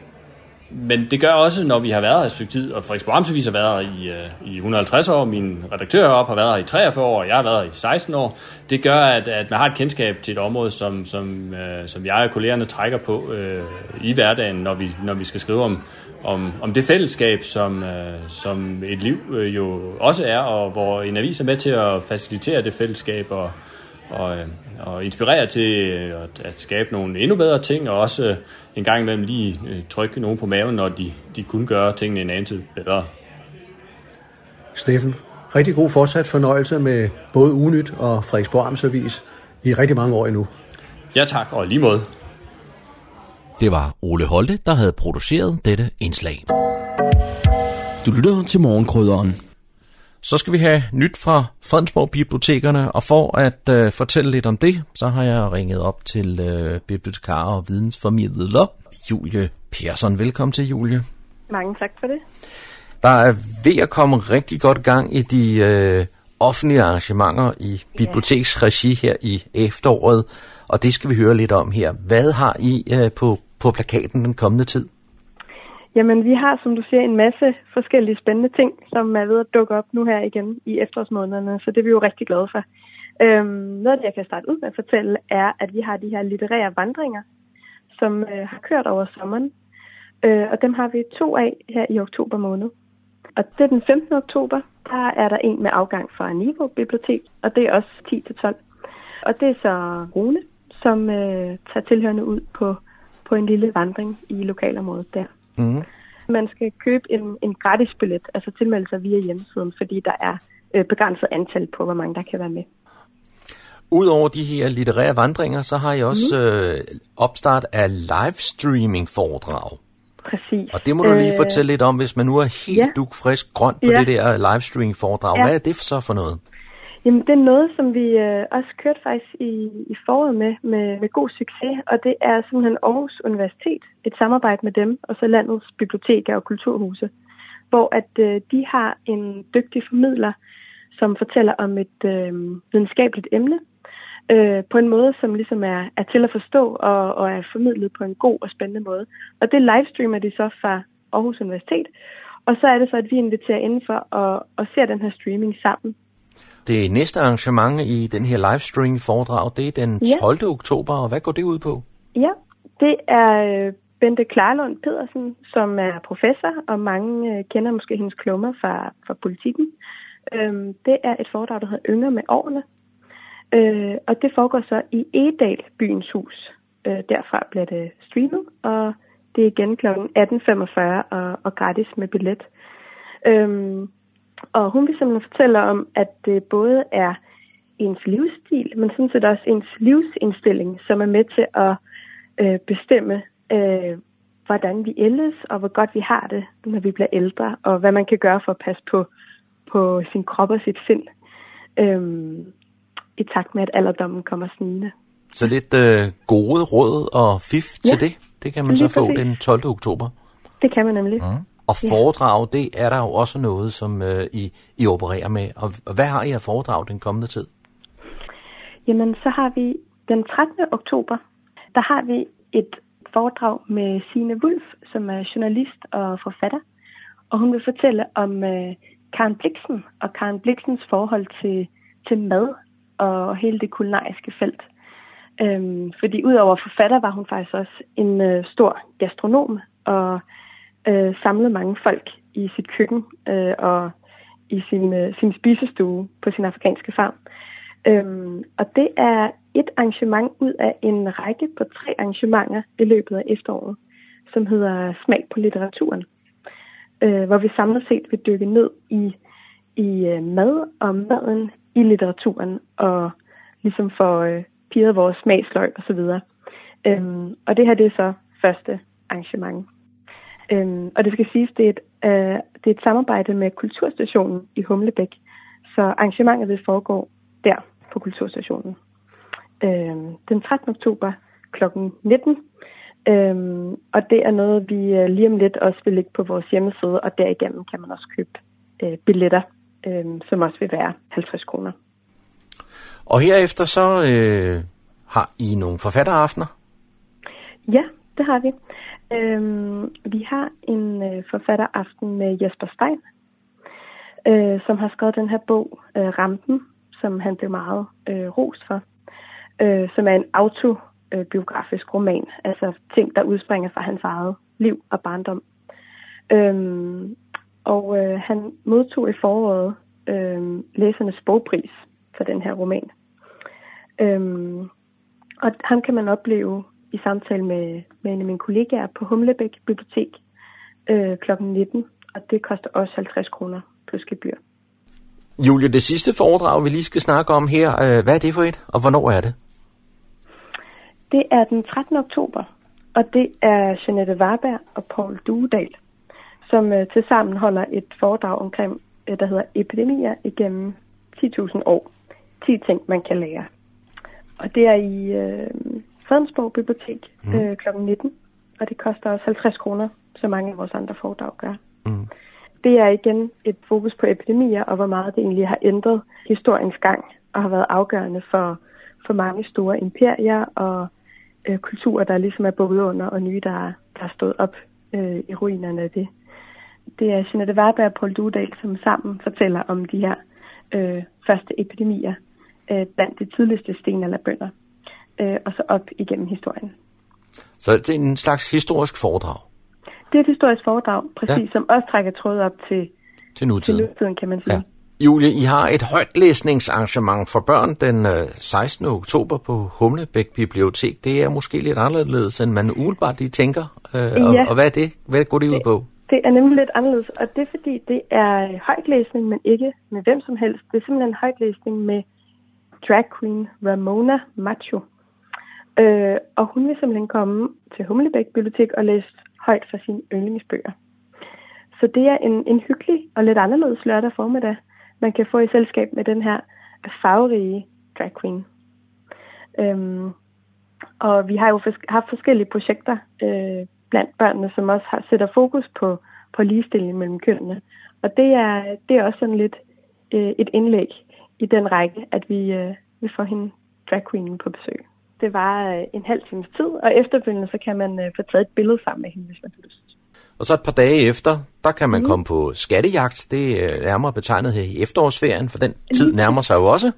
men det gør også, når vi har været her et stykke tid, og Frederiksborg Amtsavis har været her i, øh, i 150 år, min redaktør heroppe har været her i 43 år, og jeg har været her i 16 år. Det gør, at, at man har et kendskab til et område, som, som, øh, som jeg og kollegerne trækker på øh, i hverdagen, når vi, når vi skal skrive om, om, om det fællesskab, som, øh, som et liv øh, jo også er, og hvor en avis er med til at facilitere det fællesskab og, og, øh, og inspirere til at, at skabe nogle endnu bedre ting, og også øh, en gang imellem lige øh, trykke nogen på maven, når de, de kunne gøre tingene en anelse bedre. Steffen, rigtig god fortsat fornøjelse med både Unyt og Frederiksborg Amtsavis i rigtig mange år endnu. Ja tak, og lige måde. Det var Ole Holte, der havde produceret dette indslag. Du lytter til morgenkrydderen. Så skal vi have nyt fra Fredensborg Bibliotekerne, og for at øh, fortælle lidt om det, så har jeg ringet op til øh, bibliotekar og vidensformidler Julie Persson. Velkommen til, Julie. Mange tak for det. Der er ved at komme rigtig godt gang i de øh, offentlige arrangementer i biblioteksregi her i efteråret, og det skal vi høre lidt om her. Hvad har I øh, på, på plakaten den kommende tid? Jamen, vi har, som du siger, en masse forskellige spændende ting, som er ved at dukke op nu her igen i efterårsmånederne, så det er vi jo rigtig glade for. Øhm, noget af det, jeg kan starte ud med at fortælle, er, at vi har de her litterære vandringer, som øh, har kørt over sommeren, øh, og dem har vi to af her i oktober måned. Og det er den 15. oktober, der er der en med afgang fra Niveau Bibliotek, og det er også 10-12. Og det er så Rune, som øh, tager tilhørende ud på, på en lille vandring i lokalområdet der. Mm. Man skal købe en, en gratis billet, altså tilmelde sig via hjemmesiden, fordi der er øh, begrænset antal på, hvor mange der kan være med. Udover de her litterære vandringer, så har I også mm. øh, opstart af livestreaming foredrag. Præcis. Og det må du lige fortælle lidt om, hvis man nu er helt ja. dukfrisk grønt på Ja. det der livestreaming foredrag. Ja. Hvad er det så for noget? Jamen, det er noget, som vi øh, også kørte faktisk i, i foråret med, med, med god succes, og det er simpelthen Aarhus Universitet, et samarbejde med dem, og så landets biblioteker og kulturhuse, hvor at øh, de har en dygtig formidler, som fortæller om et øh, videnskabeligt emne, øh, på en måde, som ligesom er, er til at forstå og, og er formidlet på en god og spændende måde. Og det livestreamer de så fra Aarhus Universitet, og så er det så, at vi inviterer indenfor og, og ser den her streaming sammen. Det næste arrangement i den her livestreaming foredrag, det er den Ja. 12. oktober, og hvad går det ud på? Ja, det er øh, Bente Klarlund Pedersen, som er professor, og mange øh, kender måske hendes klummer fra, fra politikken. Øhm, det er et foredrag, der hedder Yngre med årene, øh, og det foregår så i Edal, byens hus. Øh, derfra bliver det streamet, og det er igen kl. 18.45 og, og gratis med billet. Øhm, og hun vil simpelthen fortælle om, at det både er ens livsstil, men sådan set også ens livsindstilling, som er med til at øh, bestemme, øh, hvordan vi ældes, og hvor godt vi har det, når vi bliver ældre, og hvad man kan gøre for at passe på, på sin krop og sit sind, øh, i takt med, at alderdommen kommer snigende. Så lidt øh, gode råd og fif Ja, til det. Det kan man så få præcis. den 12. oktober. Det kan man nemlig. Mm. Og Ja. foredrag, det er der jo også noget, som øh, I, I opererer med. Og og hvad har I af foredrag den kommende tid? Jamen, så har vi den 13. oktober, der har vi et foredrag med Signe Wulf, som er journalist og forfatter. Og hun vil fortælle om øh, Karen Bliksen og Karen Bliksens forhold til, til mad og hele det kulinariske felt. Øhm, fordi udover forfatter var hun faktisk også en øh, stor gastronom og øh, samlet mange folk i sit køkken øh, og i sin, øh, sin spisestue på sin afrikanske farm. Øhm, og det er et arrangement ud af en række på tre arrangementer i løbet af efteråret, som hedder Smag på litteraturen, øh, hvor vi samlet set vil dykke ned i, i øh, mad og maden i litteraturen, og ligesom få øh, pirret vores smagsløg osv. Øhm, og det her det er så første arrangement. Øhm, og det skal siges, det er, et, øh, det er et samarbejde med Kulturstationen i Humlebæk, så arrangementet vil foregå der på Kulturstationen. Øhm, den 13. oktober kl. 19. Øhm, og det er noget, vi øh, lige om lidt også vil lægge på vores hjemmeside, og derigennem kan man også købe øh, billetter, øh, som også vil være 50 kroner. Og herefter så øh, har I nogle forfatteraftener. Ja, det har vi. Øhm, vi har en øh, forfatteraften med Jesper Stein, øh, som har skrevet den her bog, øh, Rampen, som han blev meget øh, rost for, øh, som er en autobiografisk roman, altså ting, der udspringer fra hans eget liv og barndom. Øhm, og øh, han modtog i foråret øh, læsernes bogpris for den her roman. Øhm, og ham kan man opleve i samtale med, med en af mine kollegaer på Humlebæk Bibliotek øh, kl. 19, og det koster også 50 kroner plus gebyr. Julie, det sidste foredrag, vi lige skal snakke om her, øh, hvad er det for et, og hvornår er det? Det er den 13. oktober, og det er Jeanette Warberg og Paul Duedal, som øh, tilsammen holder et foredrag omkring, øh, der hedder Epidemier igennem 10.000 år. 10 ting, man kan lære. Og det er i øh, Fredensborg Bibliotek Mm. øh, kl. 19, og det koster også 50 kroner, så mange af vores andre foredrag gør. Mm. Det er igen et fokus på epidemier, og hvor meget det egentlig har ændret historiens gang, og har været afgørende for, for mange store imperier og øh, kulturer, der ligesom er bukket under, og nye, der, der er stået op øh, i ruinerne af det. Det er Jeanette Warberg og Paul Dudal, som sammen fortæller om de her øh, første epidemier øh, blandt de tidligste stenalderbønder, øh, og så op igennem historien. Så det er en slags historisk foredrag. Det er et historisk foredrag, præcis, Ja. som også trækker tråd op til, til nutiden. Til nutiden, kan man sige. Ja. Julie, I har et højtlæsningsarrangement for børn den 16. Øh, oktober på Humlebæk Bibliotek. Det er måske lidt anderledes, end man umiddelbart lige tænker. Øh, ja. og, og hvad er det? Hvad går det ud på? Det er nemlig lidt anderledes, og det er fordi, det er højtlæsning, men ikke med hvem som helst. Det er simpelthen højtlæsning med drag queen Ramona Macho. Øh, og hun vil simpelthen komme til Humlebæk Bibliotek og læse højt fra sine yndlingsbøger. Så det er en, en hyggelig og lidt anderledes lørdag formiddag, man kan få i selskab med den her farverige drag queen. Øhm, og vi har jo haft forskellige projekter øh, blandt børnene, som også har, sætter fokus på, på ligestilling mellem kønnene. Og det er, det er også sådan lidt øh, et indlæg i den række, at vi, øh, vi får hende drag queenen på besøg. Det var øh, en halv times tid, og efterfølgende så kan man øh, få taget et billede sammen med hende, hvis man har lyst. Og så et par dage efter, der kan man mm. komme på skattejagt. Det er nærmere betegnet her i efterårsferien, for den tid nærmer sig jo også.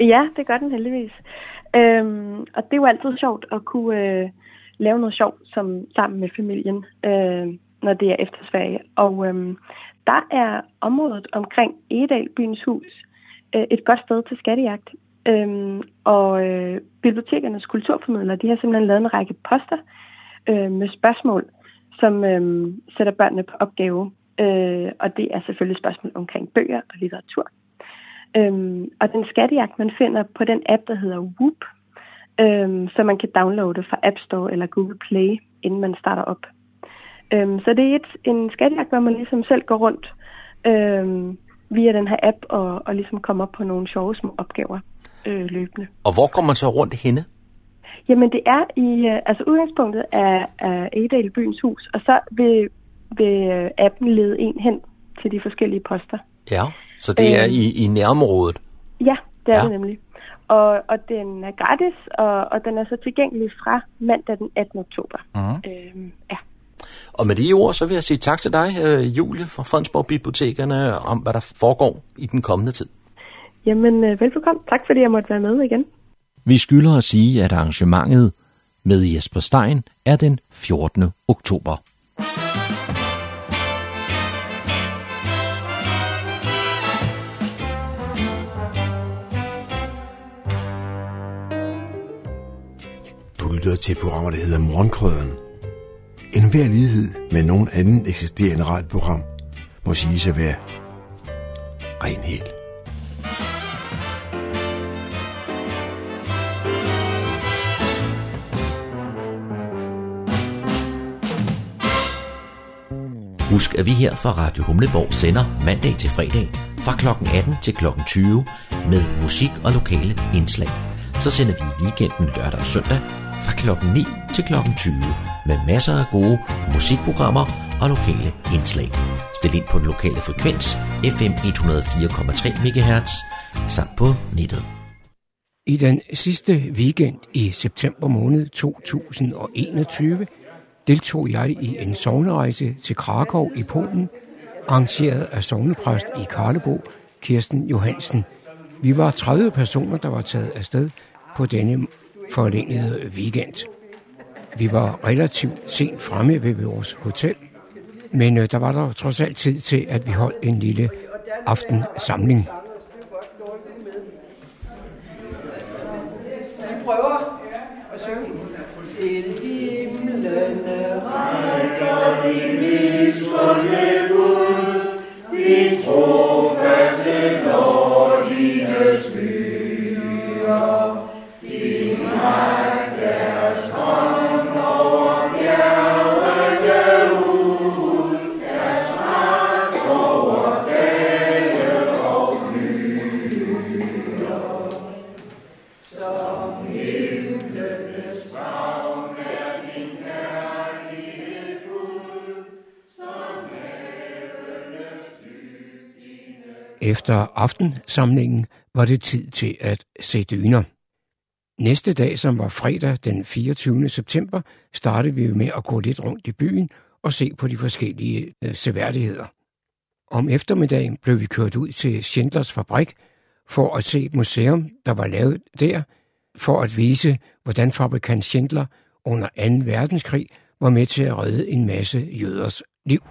Ja, det gør den heldigvis. Øhm, og det er jo altid sjovt at kunne øh, lave noget sjovt som, sammen med familien, øh, når det er efterårsferie. Og øh, der er området omkring Edal, byens hus, øh, et godt sted til skattejagt. Øhm, og øh, bibliotekernes kulturformidlere, de har simpelthen lavet en række poster øh, med spørgsmål, som øh, sætter børnene på opgave. Øh, og det er selvfølgelig spørgsmål omkring bøger og litteratur. Øhm, og den skattejagt, man finder på den app, der hedder Whoop, øhm, så man kan downloade fra App Store eller Google Play, inden man starter op. Øhm, så det er et, en skattejagt, hvor man ligesom selv går rundt øhm, via den her app og, og ligesom kommer op på nogle sjove små opgaver øh, løbende. Og hvor kommer man så rundt henne? Jamen det er i, øh, altså udgangspunktet er, er Edal byens hus, og så vil, vil øh, appen lede en hen til de forskellige poster. Ja, så det er øh, i, i nærområdet? Ja, det er ja. det nemlig. Og, og den er gratis, og, og den er så tilgængelig fra mandag den 18. oktober. Uh-huh. Øhm, ja. Og med de ord, så vil jeg sige tak til dig, Julie fra Fredensborg Bibliotekerne, om hvad der foregår i den kommende tid. Jamen, velbekomme. Tak fordi jeg måtte være med igen. Vi skylder at sige, at arrangementet med Jesper Stein er den 14. oktober. Du lytter til programmer, der hedder Morgenkrøden. En hver lighed med nogen anden eksisterende radioprogram må sige at være ren helt. Husk, at vi her fra Radio Humleborg sender mandag til fredag fra kl. 18 til kl. 20 med musik og lokale indslag. Så sender vi i weekenden lørdag og søndag fra kl. 9 til kl. 20 med masser af gode musikprogrammer og lokale indslag. Stil ind på den lokale frekvens FM 104,3 MHz samt på nettet. I den sidste weekend i september måned 2021 deltog jeg i en sovnerejse til Krakow i Polen, arrangeret af sovnepræst i Karlebo, Kirsten Johansen. Vi var 30 personer, der var taget afsted på denne forlængede weekend. Vi var relativt sent fremme ved vores hotel, men øh, der var der trods alt tid til, at vi holdt en lille aftensamling. Vi prøver at synge til Efter aftensamlingen var det tid til at se dyner. Næste dag, som var fredag den 24. september, startede vi med at gå lidt rundt i byen og se på de forskellige øh, seværdigheder. Om eftermiddagen blev vi kørt ud til Schindlers fabrik for at se et museum, der var lavet der, for at vise, hvordan fabrikant Schindler under 2. verdenskrig var med til at redde en masse jøders liv.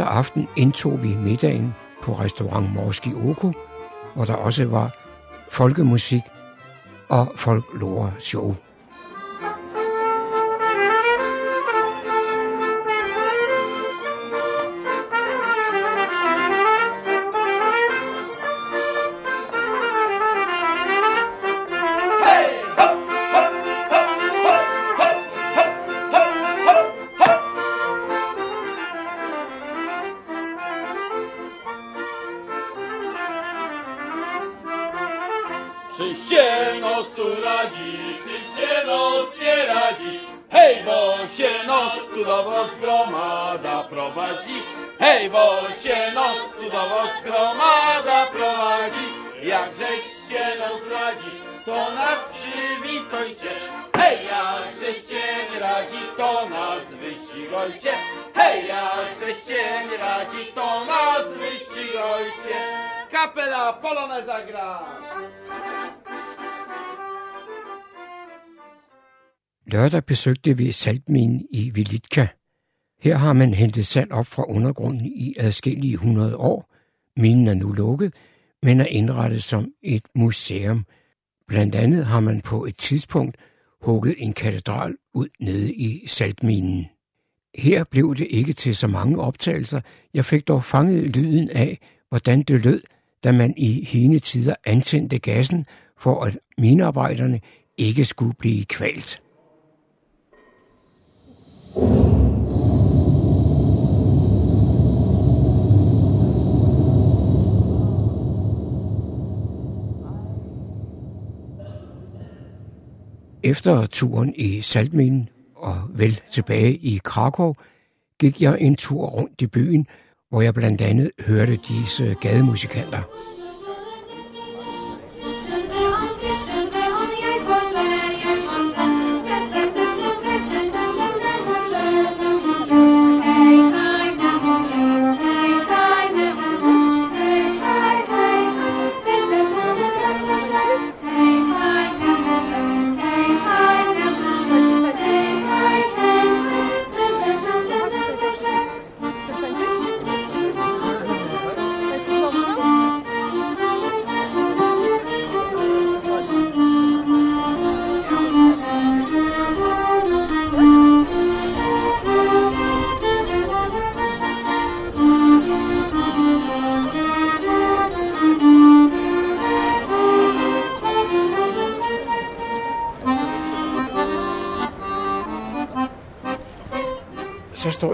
Fredag aften indtog vi middagen på restaurant Morski Oko, hvor der også var folkemusik og folklore show. Czyścieno stu radzi, czyścieno nie radzi. Hej, bo się nos studowo zgromada prowadzi. Hej, bo się nos studowo zgromada prowadzi. Jakżeście nos radzi, to nas przywitajcie. Hej, jakżeście nie radzi, to nas wyścigajcie. Hej, jakżeście nie radzi, to nas wyścigajcie. Kapela Poloneza gra. Lørdag besøgte vi saltminen i Vilitka. Her har man hentet salt op fra undergrunden i adskillige hundrede år. Minen er nu lukket, men er indrettet som et museum. Blandt andet har man på et tidspunkt hugget en katedral ud nede i saltminen. Her blev det ikke til så mange optagelser. Jeg fik dog fanget lyden af, hvordan det lød, da man i hine tider antændte gassen, for at minearbejderne ikke skulle blive kvalt. Efter turen i Saltminen og vel tilbage i Krakow, gik jeg en tur rundt i byen, hvor jeg blandt andet hørte disse gademusikanter.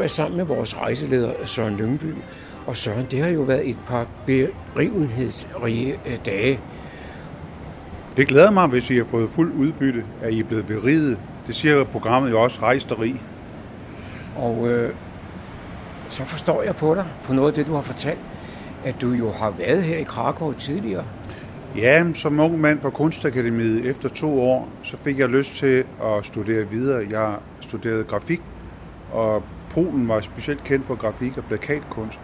Jeg sammen med vores rejseleder Søren Lyngby. Og Søren, det har jo været et par begivenhedsrige øh, dage. Det glæder mig, hvis I har fået fuld udbytte, at I er blevet beriget. Det siger programmet jo også rejst og rig. Og øh, så forstår jeg på dig, på noget af det, du har fortalt, at du jo har været her i Krakow tidligere. Ja, som ung mand på Kunstakademiet efter to år, så fik jeg lyst til at studere videre. Jeg studerede grafik, og Polen var specielt kendt for grafik og plakatkunst.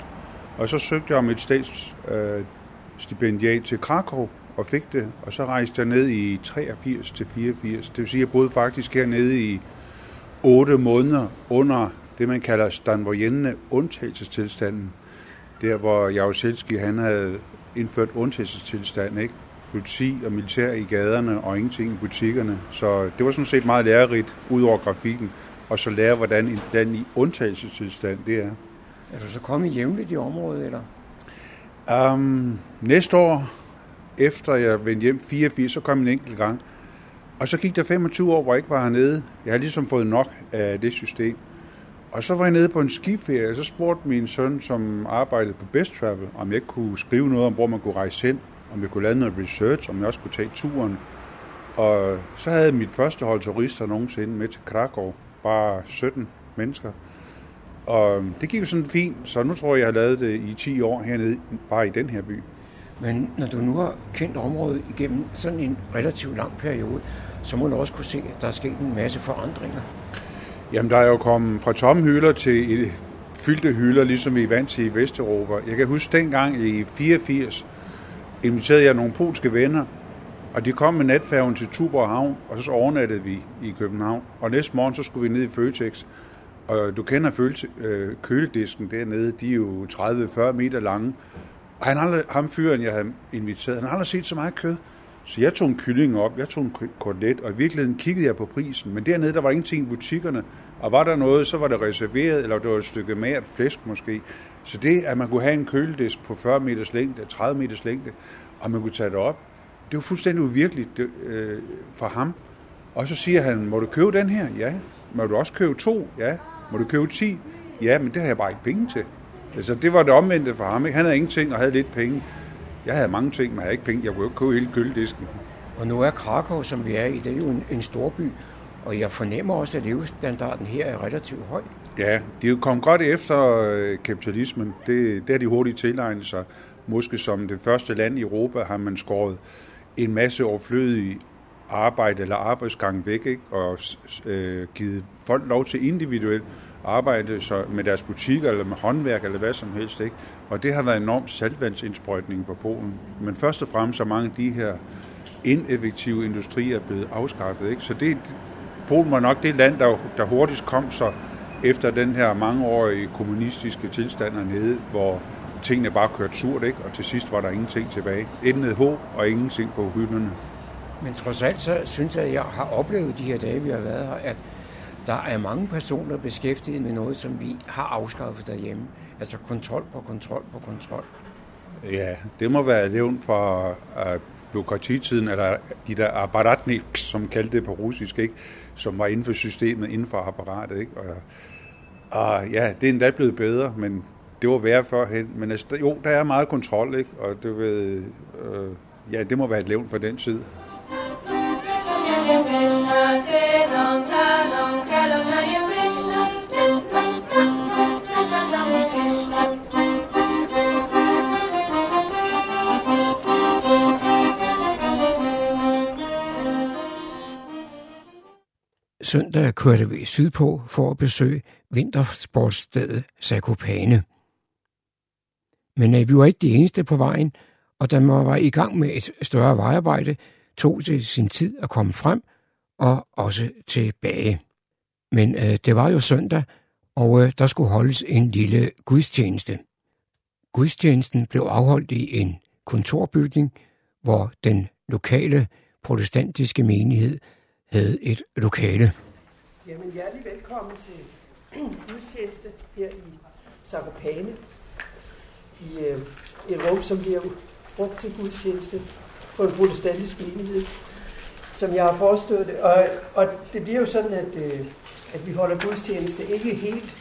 Og så søgte jeg om et statsstipendiat til Krakow og fik det. Og så rejste jeg ned i 83 til 84. Det vil sige, at jeg boede faktisk hernede i 8 måneder under det, man kalder Stanvojenne undtagelsestilstanden. Der, hvor Jaroselski, han havde indført undtagelsestilstand, ikke? politi og militær i gaderne og ingenting i butikkerne. Så det var sådan set meget lærerigt, ud over grafikken, og så lære, hvordan en land i undtagelsestilstand det er. Er du så kommet jævnligt i området, eller? Um, næste år, efter jeg vendte hjem 84, så kom jeg en enkelt gang. Og så gik der 25 år, hvor jeg ikke var hernede. Jeg har ligesom fået nok af det system. Og så var jeg nede på en skiferie, og så spurgte min søn, som arbejdede på Best Travel, om jeg ikke kunne skrive noget om, hvor man kunne rejse hen, om jeg kunne lave noget research, om jeg også kunne tage turen. Og så havde mit første hold turister nogensinde med til Krakow, bare 17 mennesker. Og det gik jo sådan fint, så nu tror jeg, jeg har lavet det i 10 år hernede, bare i den her by. Men når du nu har kendt området igennem sådan en relativt lang periode, så må du også kunne se, at der er sket en masse forandringer. Jamen, der er jo kommet fra tomme hylder til fyldte hylder, ligesom vi er vant til i Vesteuropa. Jeg kan huske, dengang i 84 inviterede jeg nogle polske venner, og de kom med natfærgen til Tuborg Havn, og så overnattede vi i København. Og næste morgen, så skulle vi ned i Føtex. Og du kender følelse, øh, køledisken dernede, de er jo 30-40 meter lange. Og han aldrig, ham fyren, jeg havde inviteret, han har aldrig set så meget kød. Så jeg tog en kylling op, jeg tog en kotelet, og i virkeligheden kiggede jeg på prisen. Men dernede, der var ingenting i butikkerne. Og var der noget, så var det reserveret, eller det var et stykke mært flæsk måske. Så det, at man kunne have en køledisk på 40 meters længde, 30 meters længde, og man kunne tage det op, det var fuldstændig uvirkeligt øh, for ham. Og så siger han, må du købe den her? Ja. Må du også købe to? Ja. Må du købe 10? Ja, men det har jeg bare ikke penge til. Altså, det var det omvendte for ham. Ikke? Han havde ingenting og havde lidt penge. Jeg havde mange ting, men jeg havde ikke penge. Jeg kunne ikke købe hele køledisken. Og nu er Krakow, som vi er i, det er jo en, en storby, og jeg fornemmer også, at levestandarden her er relativt høj. Ja, de er jo kommet godt efter øh, kapitalismen. Det, det er de hurtigt tilegnet sig. Måske som det første land i Europa har man skåret en masse overflødige arbejde eller arbejdsgang væk, ikke? og øh, givet folk lov til individuelt arbejde så med deres butikker eller med håndværk eller hvad som helst. Ikke? Og det har været en enorm saltvandsindsprøjtning for Polen. Men først og fremmest så mange af de her ineffektive industrier er blevet afskaffet. Ikke? Så det, Polen var nok det land, der, der hurtigst kom så efter den her mangeårige kommunistiske tilstand hernede, hvor tingene bare kørte surt, ikke? og til sidst var der ingenting tilbage. Intet håb og ingenting på hylderne. Men trods alt, så synes jeg, at jeg har oplevet de her dage, vi har været her, at der er mange personer beskæftiget med noget, som vi har afskaffet derhjemme. Altså kontrol på kontrol på kontrol. Ja, det må være levn fra uh, byråkratitiden, eller de der apparatniks, som kaldte det på russisk, ikke? som var inden for systemet, inden for apparatet. Ikke? Og, og ja, det er endda blevet bedre, men det var værre førhen. Men altså, jo, der er meget kontrol, ikke? og det, ved, øh, ja, det må være et levn for den tid. Søndag kørte vi sydpå for at besøge vintersportsstedet Zakopane. Men øh, vi var ikke de eneste på vejen, og da man var i gang med et større vejarbejde, tog det sin tid at komme frem og også tilbage. Men øh, det var jo søndag, og øh, der skulle holdes en lille gudstjeneste. Gudstjenesten blev afholdt i en kontorbygning, hvor den lokale protestantiske menighed havde et lokale. Jamen, hjertelig velkommen til (clears throat) gudstjeneste her i Sarkopane. I øh, et rum, som bliver brugt til gudstjeneste på en protestantisk menighed, som jeg har forestået det. Og, og det bliver jo sådan, at, øh, at vi holder gudstjeneste ikke helt,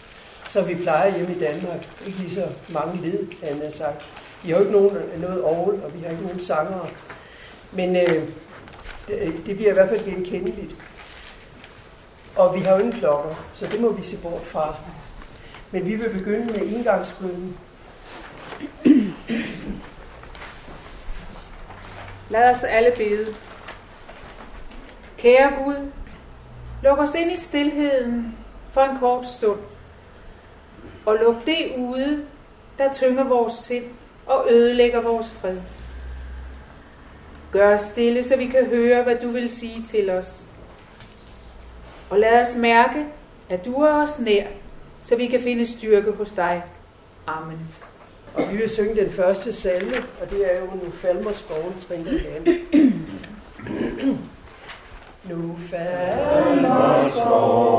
som vi plejer hjemme i Danmark. Ikke lige så mange led, han har sagt. Vi har jo ikke nogen, noget orgel, og vi har ikke nogen sangere. Men øh, det, det bliver i hvert fald genkendeligt. Og vi har jo ingen klokker, så det må vi se bort fra. Men vi vil begynde med indgangsbønnen. Lad os alle bede. Kære Gud, luk os ind i stillheden for en kort stund, og luk det ude, der tynger vores sind og ødelægger vores fred. Gør os stille, så vi kan høre, hvad du vil sige til os. Og lad os mærke, at du er os nær, så vi kan finde styrke hos dig. Amen. Og vi vil synge den første salme, og det er jo (clears throat) Nu falmer skoven trinker land. nu falmer skoven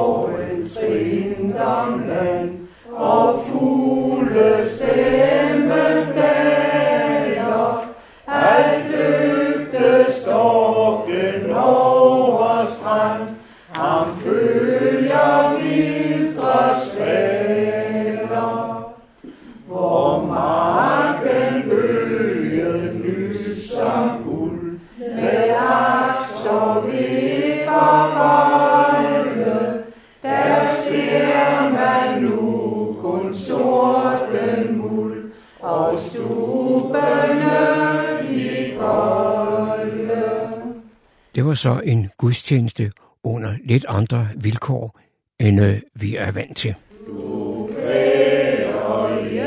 var så en gudstjeneste under lidt andre vilkår, end øh, vi er vant til. Du kvæler i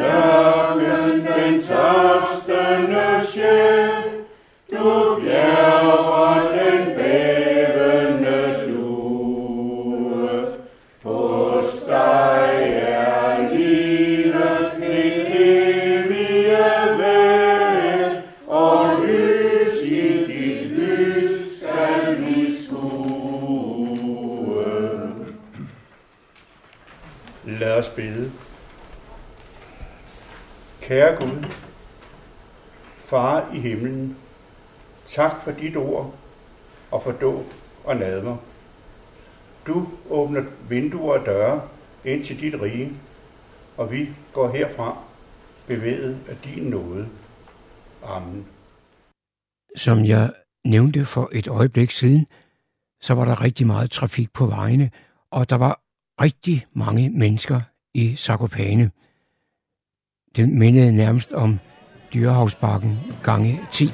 den tørste for dit ord og for dåb og nadver. Du åbner vinduer og døre ind til dit rige, og vi går herfra bevæget af din nåde. Amen. Som jeg nævnte for et øjeblik siden, så var der rigtig meget trafik på vejene, og der var rigtig mange mennesker i Sakopane. Det mindede nærmest om Dyrehavsbakken gange 10.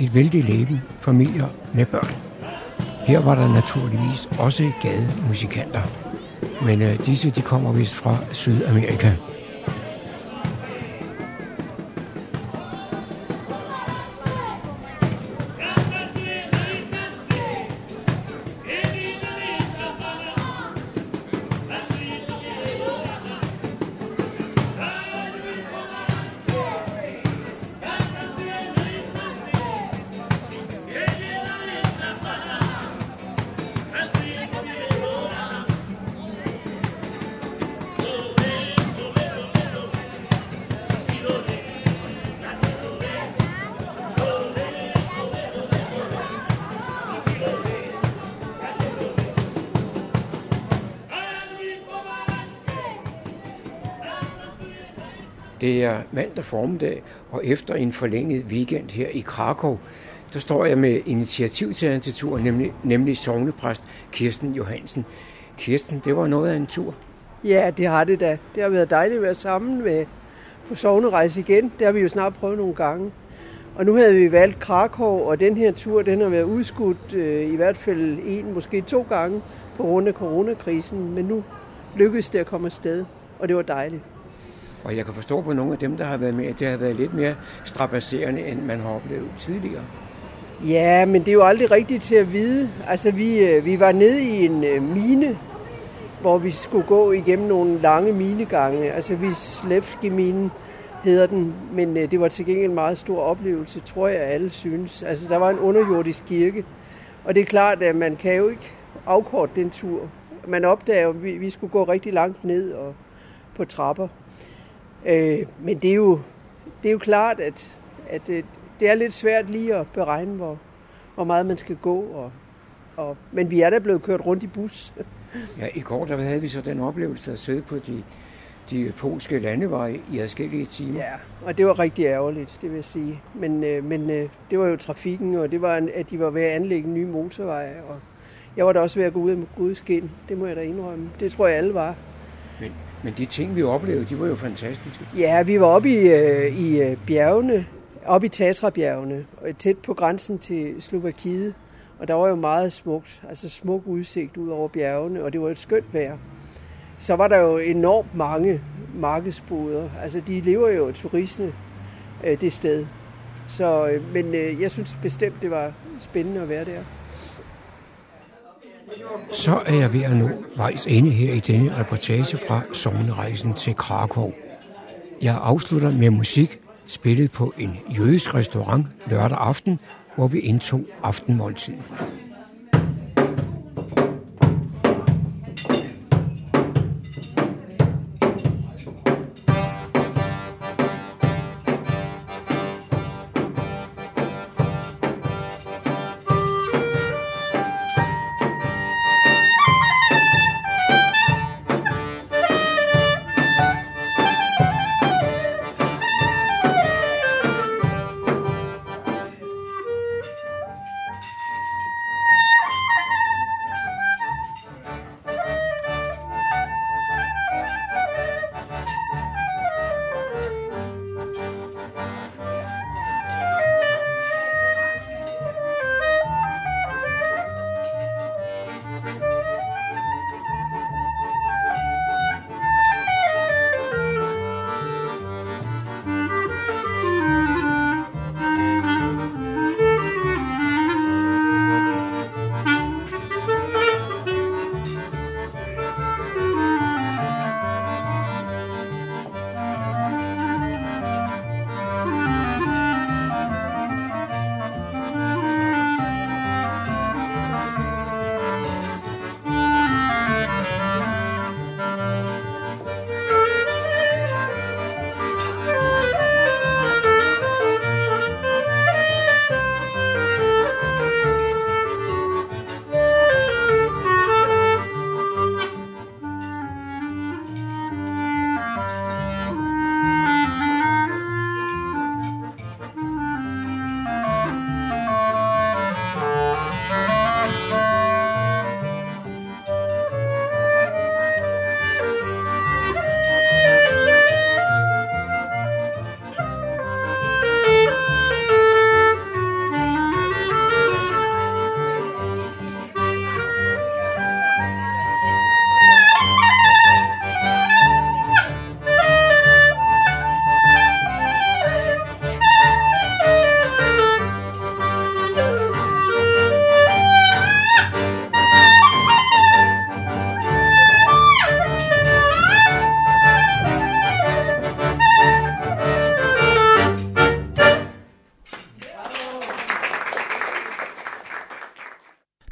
Et vældig leben familier med børn. Her var der naturligvis også gademusikanter. Men øh, disse de kommer vist fra Sydamerika. Er mandag formiddag, og efter en forlænget weekend her i Krakow, der står jeg med initiativtageren til turen, nemlig, nemlig sovnepræst Kirsten Johansen. Kirsten, det var noget af en tur. Ja, det har det da. Det har været dejligt at være sammen med på sovnerejse igen. Det har vi jo snart prøvet nogle gange. Og nu havde vi valgt Krakow, og den her tur, den har været udskudt øh, i hvert fald en, måske to gange på grund af coronakrisen. Men nu lykkedes det at komme afsted, og det var dejligt. Og jeg kan forstå på nogle af dem, der har været med, at det har været lidt mere strapasserende, end man har oplevet tidligere. Ja, men det er jo aldrig rigtigt til at vide. Altså, vi, øh, vi var nede i en øh, mine, hvor vi skulle gå igennem nogle lange minegange. Altså, vi Slevski-minen hedder den, men øh, det var til gengæld en meget stor oplevelse, tror jeg, alle synes. Altså, der var en underjordisk kirke, og det er klart, at man kan jo ikke afkorte den tur. Man opdager, at vi, vi skulle gå rigtig langt ned og på trapper. Øh, men det er jo, det er jo klart, at, at øh, det er lidt svært lige at beregne, hvor, hvor meget man skal gå. Og, og, men vi er da blevet kørt rundt i bus. Ja, i går der havde vi så den oplevelse at sidde på de, de polske landeveje i adskillige timer. Ja, og det var rigtig ærgerligt, det vil jeg sige. Men, øh, men øh, det var jo trafikken, og det var, at de var ved at anlægge en ny motorvej. Og jeg var da også ved at gå ud med gudskin, det må jeg da indrømme. Det tror jeg alle var. Men, men de ting, vi oplevede, de var jo fantastiske. Ja, vi var oppe i, øh, i øh, bjergene, oppe i Tatra-bjergene, øh, tæt på grænsen til Slovakiet. Og der var jo meget smukt, altså smuk udsigt ud over bjergene, og det var et skønt vejr. Så var der jo enormt mange markedsboder. Altså, de lever jo af turisme øh, det sted. Så, øh, men øh, jeg synes bestemt, det var spændende at være der. Så er jeg ved at nå vejs ende her i denne reportage fra sommerrejsen til Krakow. Jeg afslutter med musik, spillet på en jødisk restaurant lørdag aften, hvor vi indtog aftenmåltid.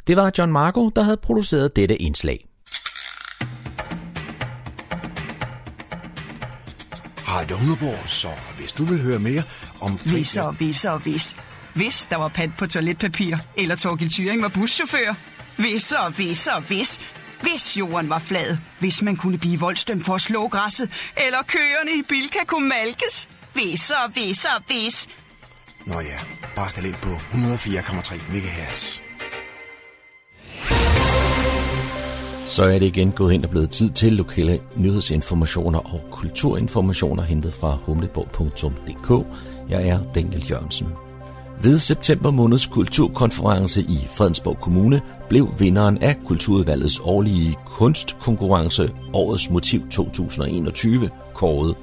Det var John Marco, der havde produceret dette indslag. Hej, Humleborg, så hvis du vil høre mere om... Hvis og hvis og hvis. Hvis der var pant på toiletpapir, eller Torgild Thyring var buschauffør. Hvis og hvis og hvis. Hvis jorden var flad. Hvis man kunne blive voldstømt for at slå græsset. Eller køerne i Bilka kunne malkes. Hvis og hvis og hvis. Nå ja, bare stil ind på 104,3 MHz. Så er det igen gået hen og blevet tid til lokale nyhedsinformationer og kulturinformationer hentet fra humleborg.dk. Jeg er Daniel Jørgensen. Ved september måneds kulturkonference i Fredensborg Kommune blev vinderen af Kulturudvalgets årlige kunstkonkurrence Årets Motiv 2021 kåret.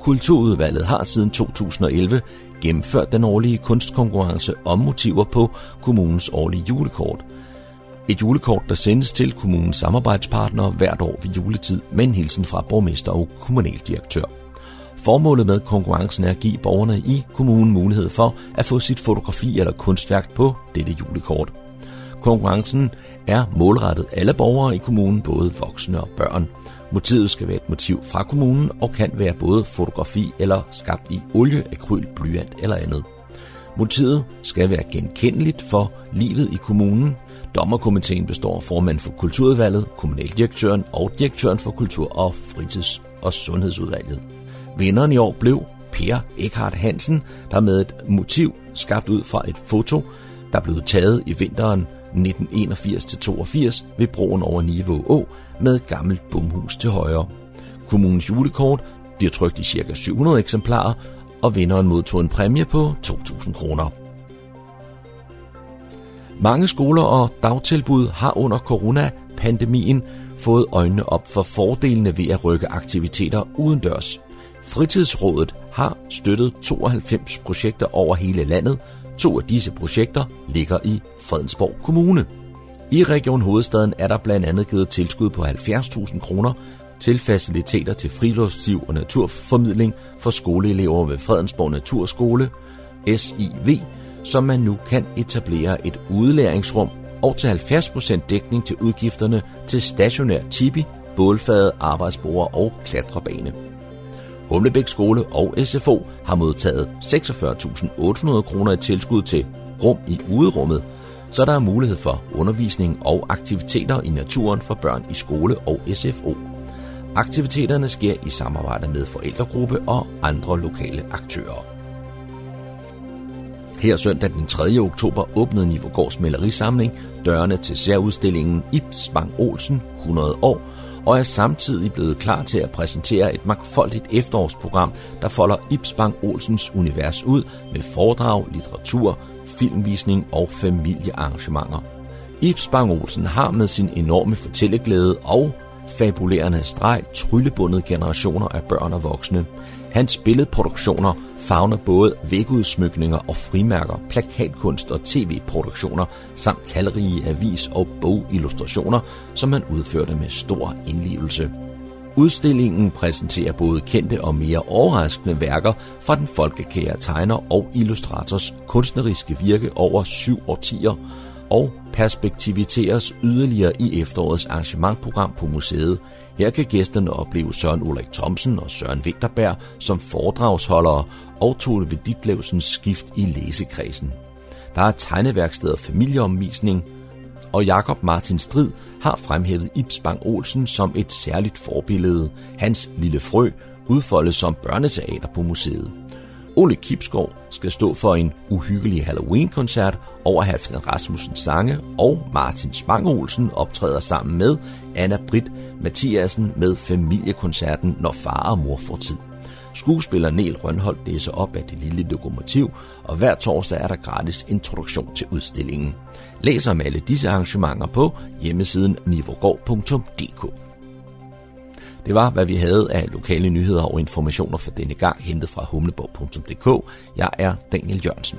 Kulturudvalget har siden 2011 gennemført den årlige kunstkonkurrence om motiver på kommunens årlige julekort. Et julekort, der sendes til kommunens samarbejdspartnere hvert år ved juletid med en hilsen fra borgmester og kommunaldirektør. Formålet med konkurrencen er at give borgerne i kommunen mulighed for at få sit fotografi eller kunstværk på dette julekort. Konkurrencen er målrettet alle borgere i kommunen, både voksne og børn. Motivet skal være et motiv fra kommunen og kan være både fotografi eller skabt i olie, akryl, blyant eller andet. Motivet skal være genkendeligt for livet i kommunen. Dommerkomiteen består af formand for kulturudvalget, kommunaldirektøren og direktøren for kultur- og fritids- og sundhedsudvalget. Vinderen i år blev Per Eckhart Hansen, der med et motiv skabt ud fra et foto, der blev taget i vinteren 1981-82 ved broen over Niveau Å med et gammelt bumhus til højre. Kommunens julekort bliver trykt i ca. 700 eksemplarer, og vinderen modtog en præmie på 2.000 kroner. Mange skoler og dagtilbud har under coronapandemien fået øjnene op for fordelene ved at rykke aktiviteter udendørs. Fritidsrådet har støttet 92 projekter over hele landet. To af disse projekter ligger i Fredensborg Kommune. I Region Hovedstaden er der blandt andet givet tilskud på 70.000 kroner til faciliteter til friluftsliv og naturformidling for skoleelever ved Fredensborg Naturskole, SIV, som man nu kan etablere et udlæringsrum og til 70% dækning til udgifterne til stationær tipi, bålfade, arbejdsbord og klatrebane. Humlebæk Skole og SFO har modtaget 46.800 kroner i tilskud til rum i uderummet, så der er mulighed for undervisning og aktiviteter i naturen for børn i skole og SFO. Aktiviteterne sker i samarbejde med forældregruppe og andre lokale aktører. Her søndag den 3. oktober åbnede Nivogårds malerisamling dørene til særudstillingen Ibs Bang Olsen 100 år, og er samtidig blevet klar til at præsentere et magtfoldigt efterårsprogram, der folder Ibs Bang Olsens univers ud med foredrag, litteratur, filmvisning og familiearrangementer. Ibs Bang Olsen har med sin enorme fortælleglæde og fabulerende streg tryllebundet generationer af børn og voksne. Hans billedproduktioner favner både vægudsmykninger og frimærker, plakatkunst og tv-produktioner, samt talrige avis- og bogillustrationer, som han udførte med stor indlevelse. Udstillingen præsenterer både kendte og mere overraskende værker fra den folkekære tegner og illustrators kunstneriske virke over syv årtier, og perspektiviteres yderligere i efterårets arrangementprogram på museet. Her kan gæsterne opleve Søren Ulrik Thomsen og Søren Vinterberg som foredragsholdere og Tone ved Ditlevsens skift i læsekredsen. Der er tegneværksted og familieomvisning, og Jakob Martin Strid har fremhævet Ibs Bang Olsen som et særligt forbillede. Hans lille frø udfoldes som børneteater på museet. Ole Kipskov skal stå for en uhyggelig Halloween-koncert over Halfdan Rasmussens sange, og Martin Spang Olsen optræder sammen med Anna Britt Mathiasen med familiekoncerten Når far og mor får tid. Skuespiller Niel Rønholdt læser op af det lille lokomotiv, og hver torsdag er der gratis introduktion til udstillingen. Læs om alle disse arrangementer på hjemmesiden nivogård.dk. Det var, hvad vi havde af lokale nyheder og informationer for denne gang, hentet fra humleborg.dk. Jeg er Daniel Jørgensen.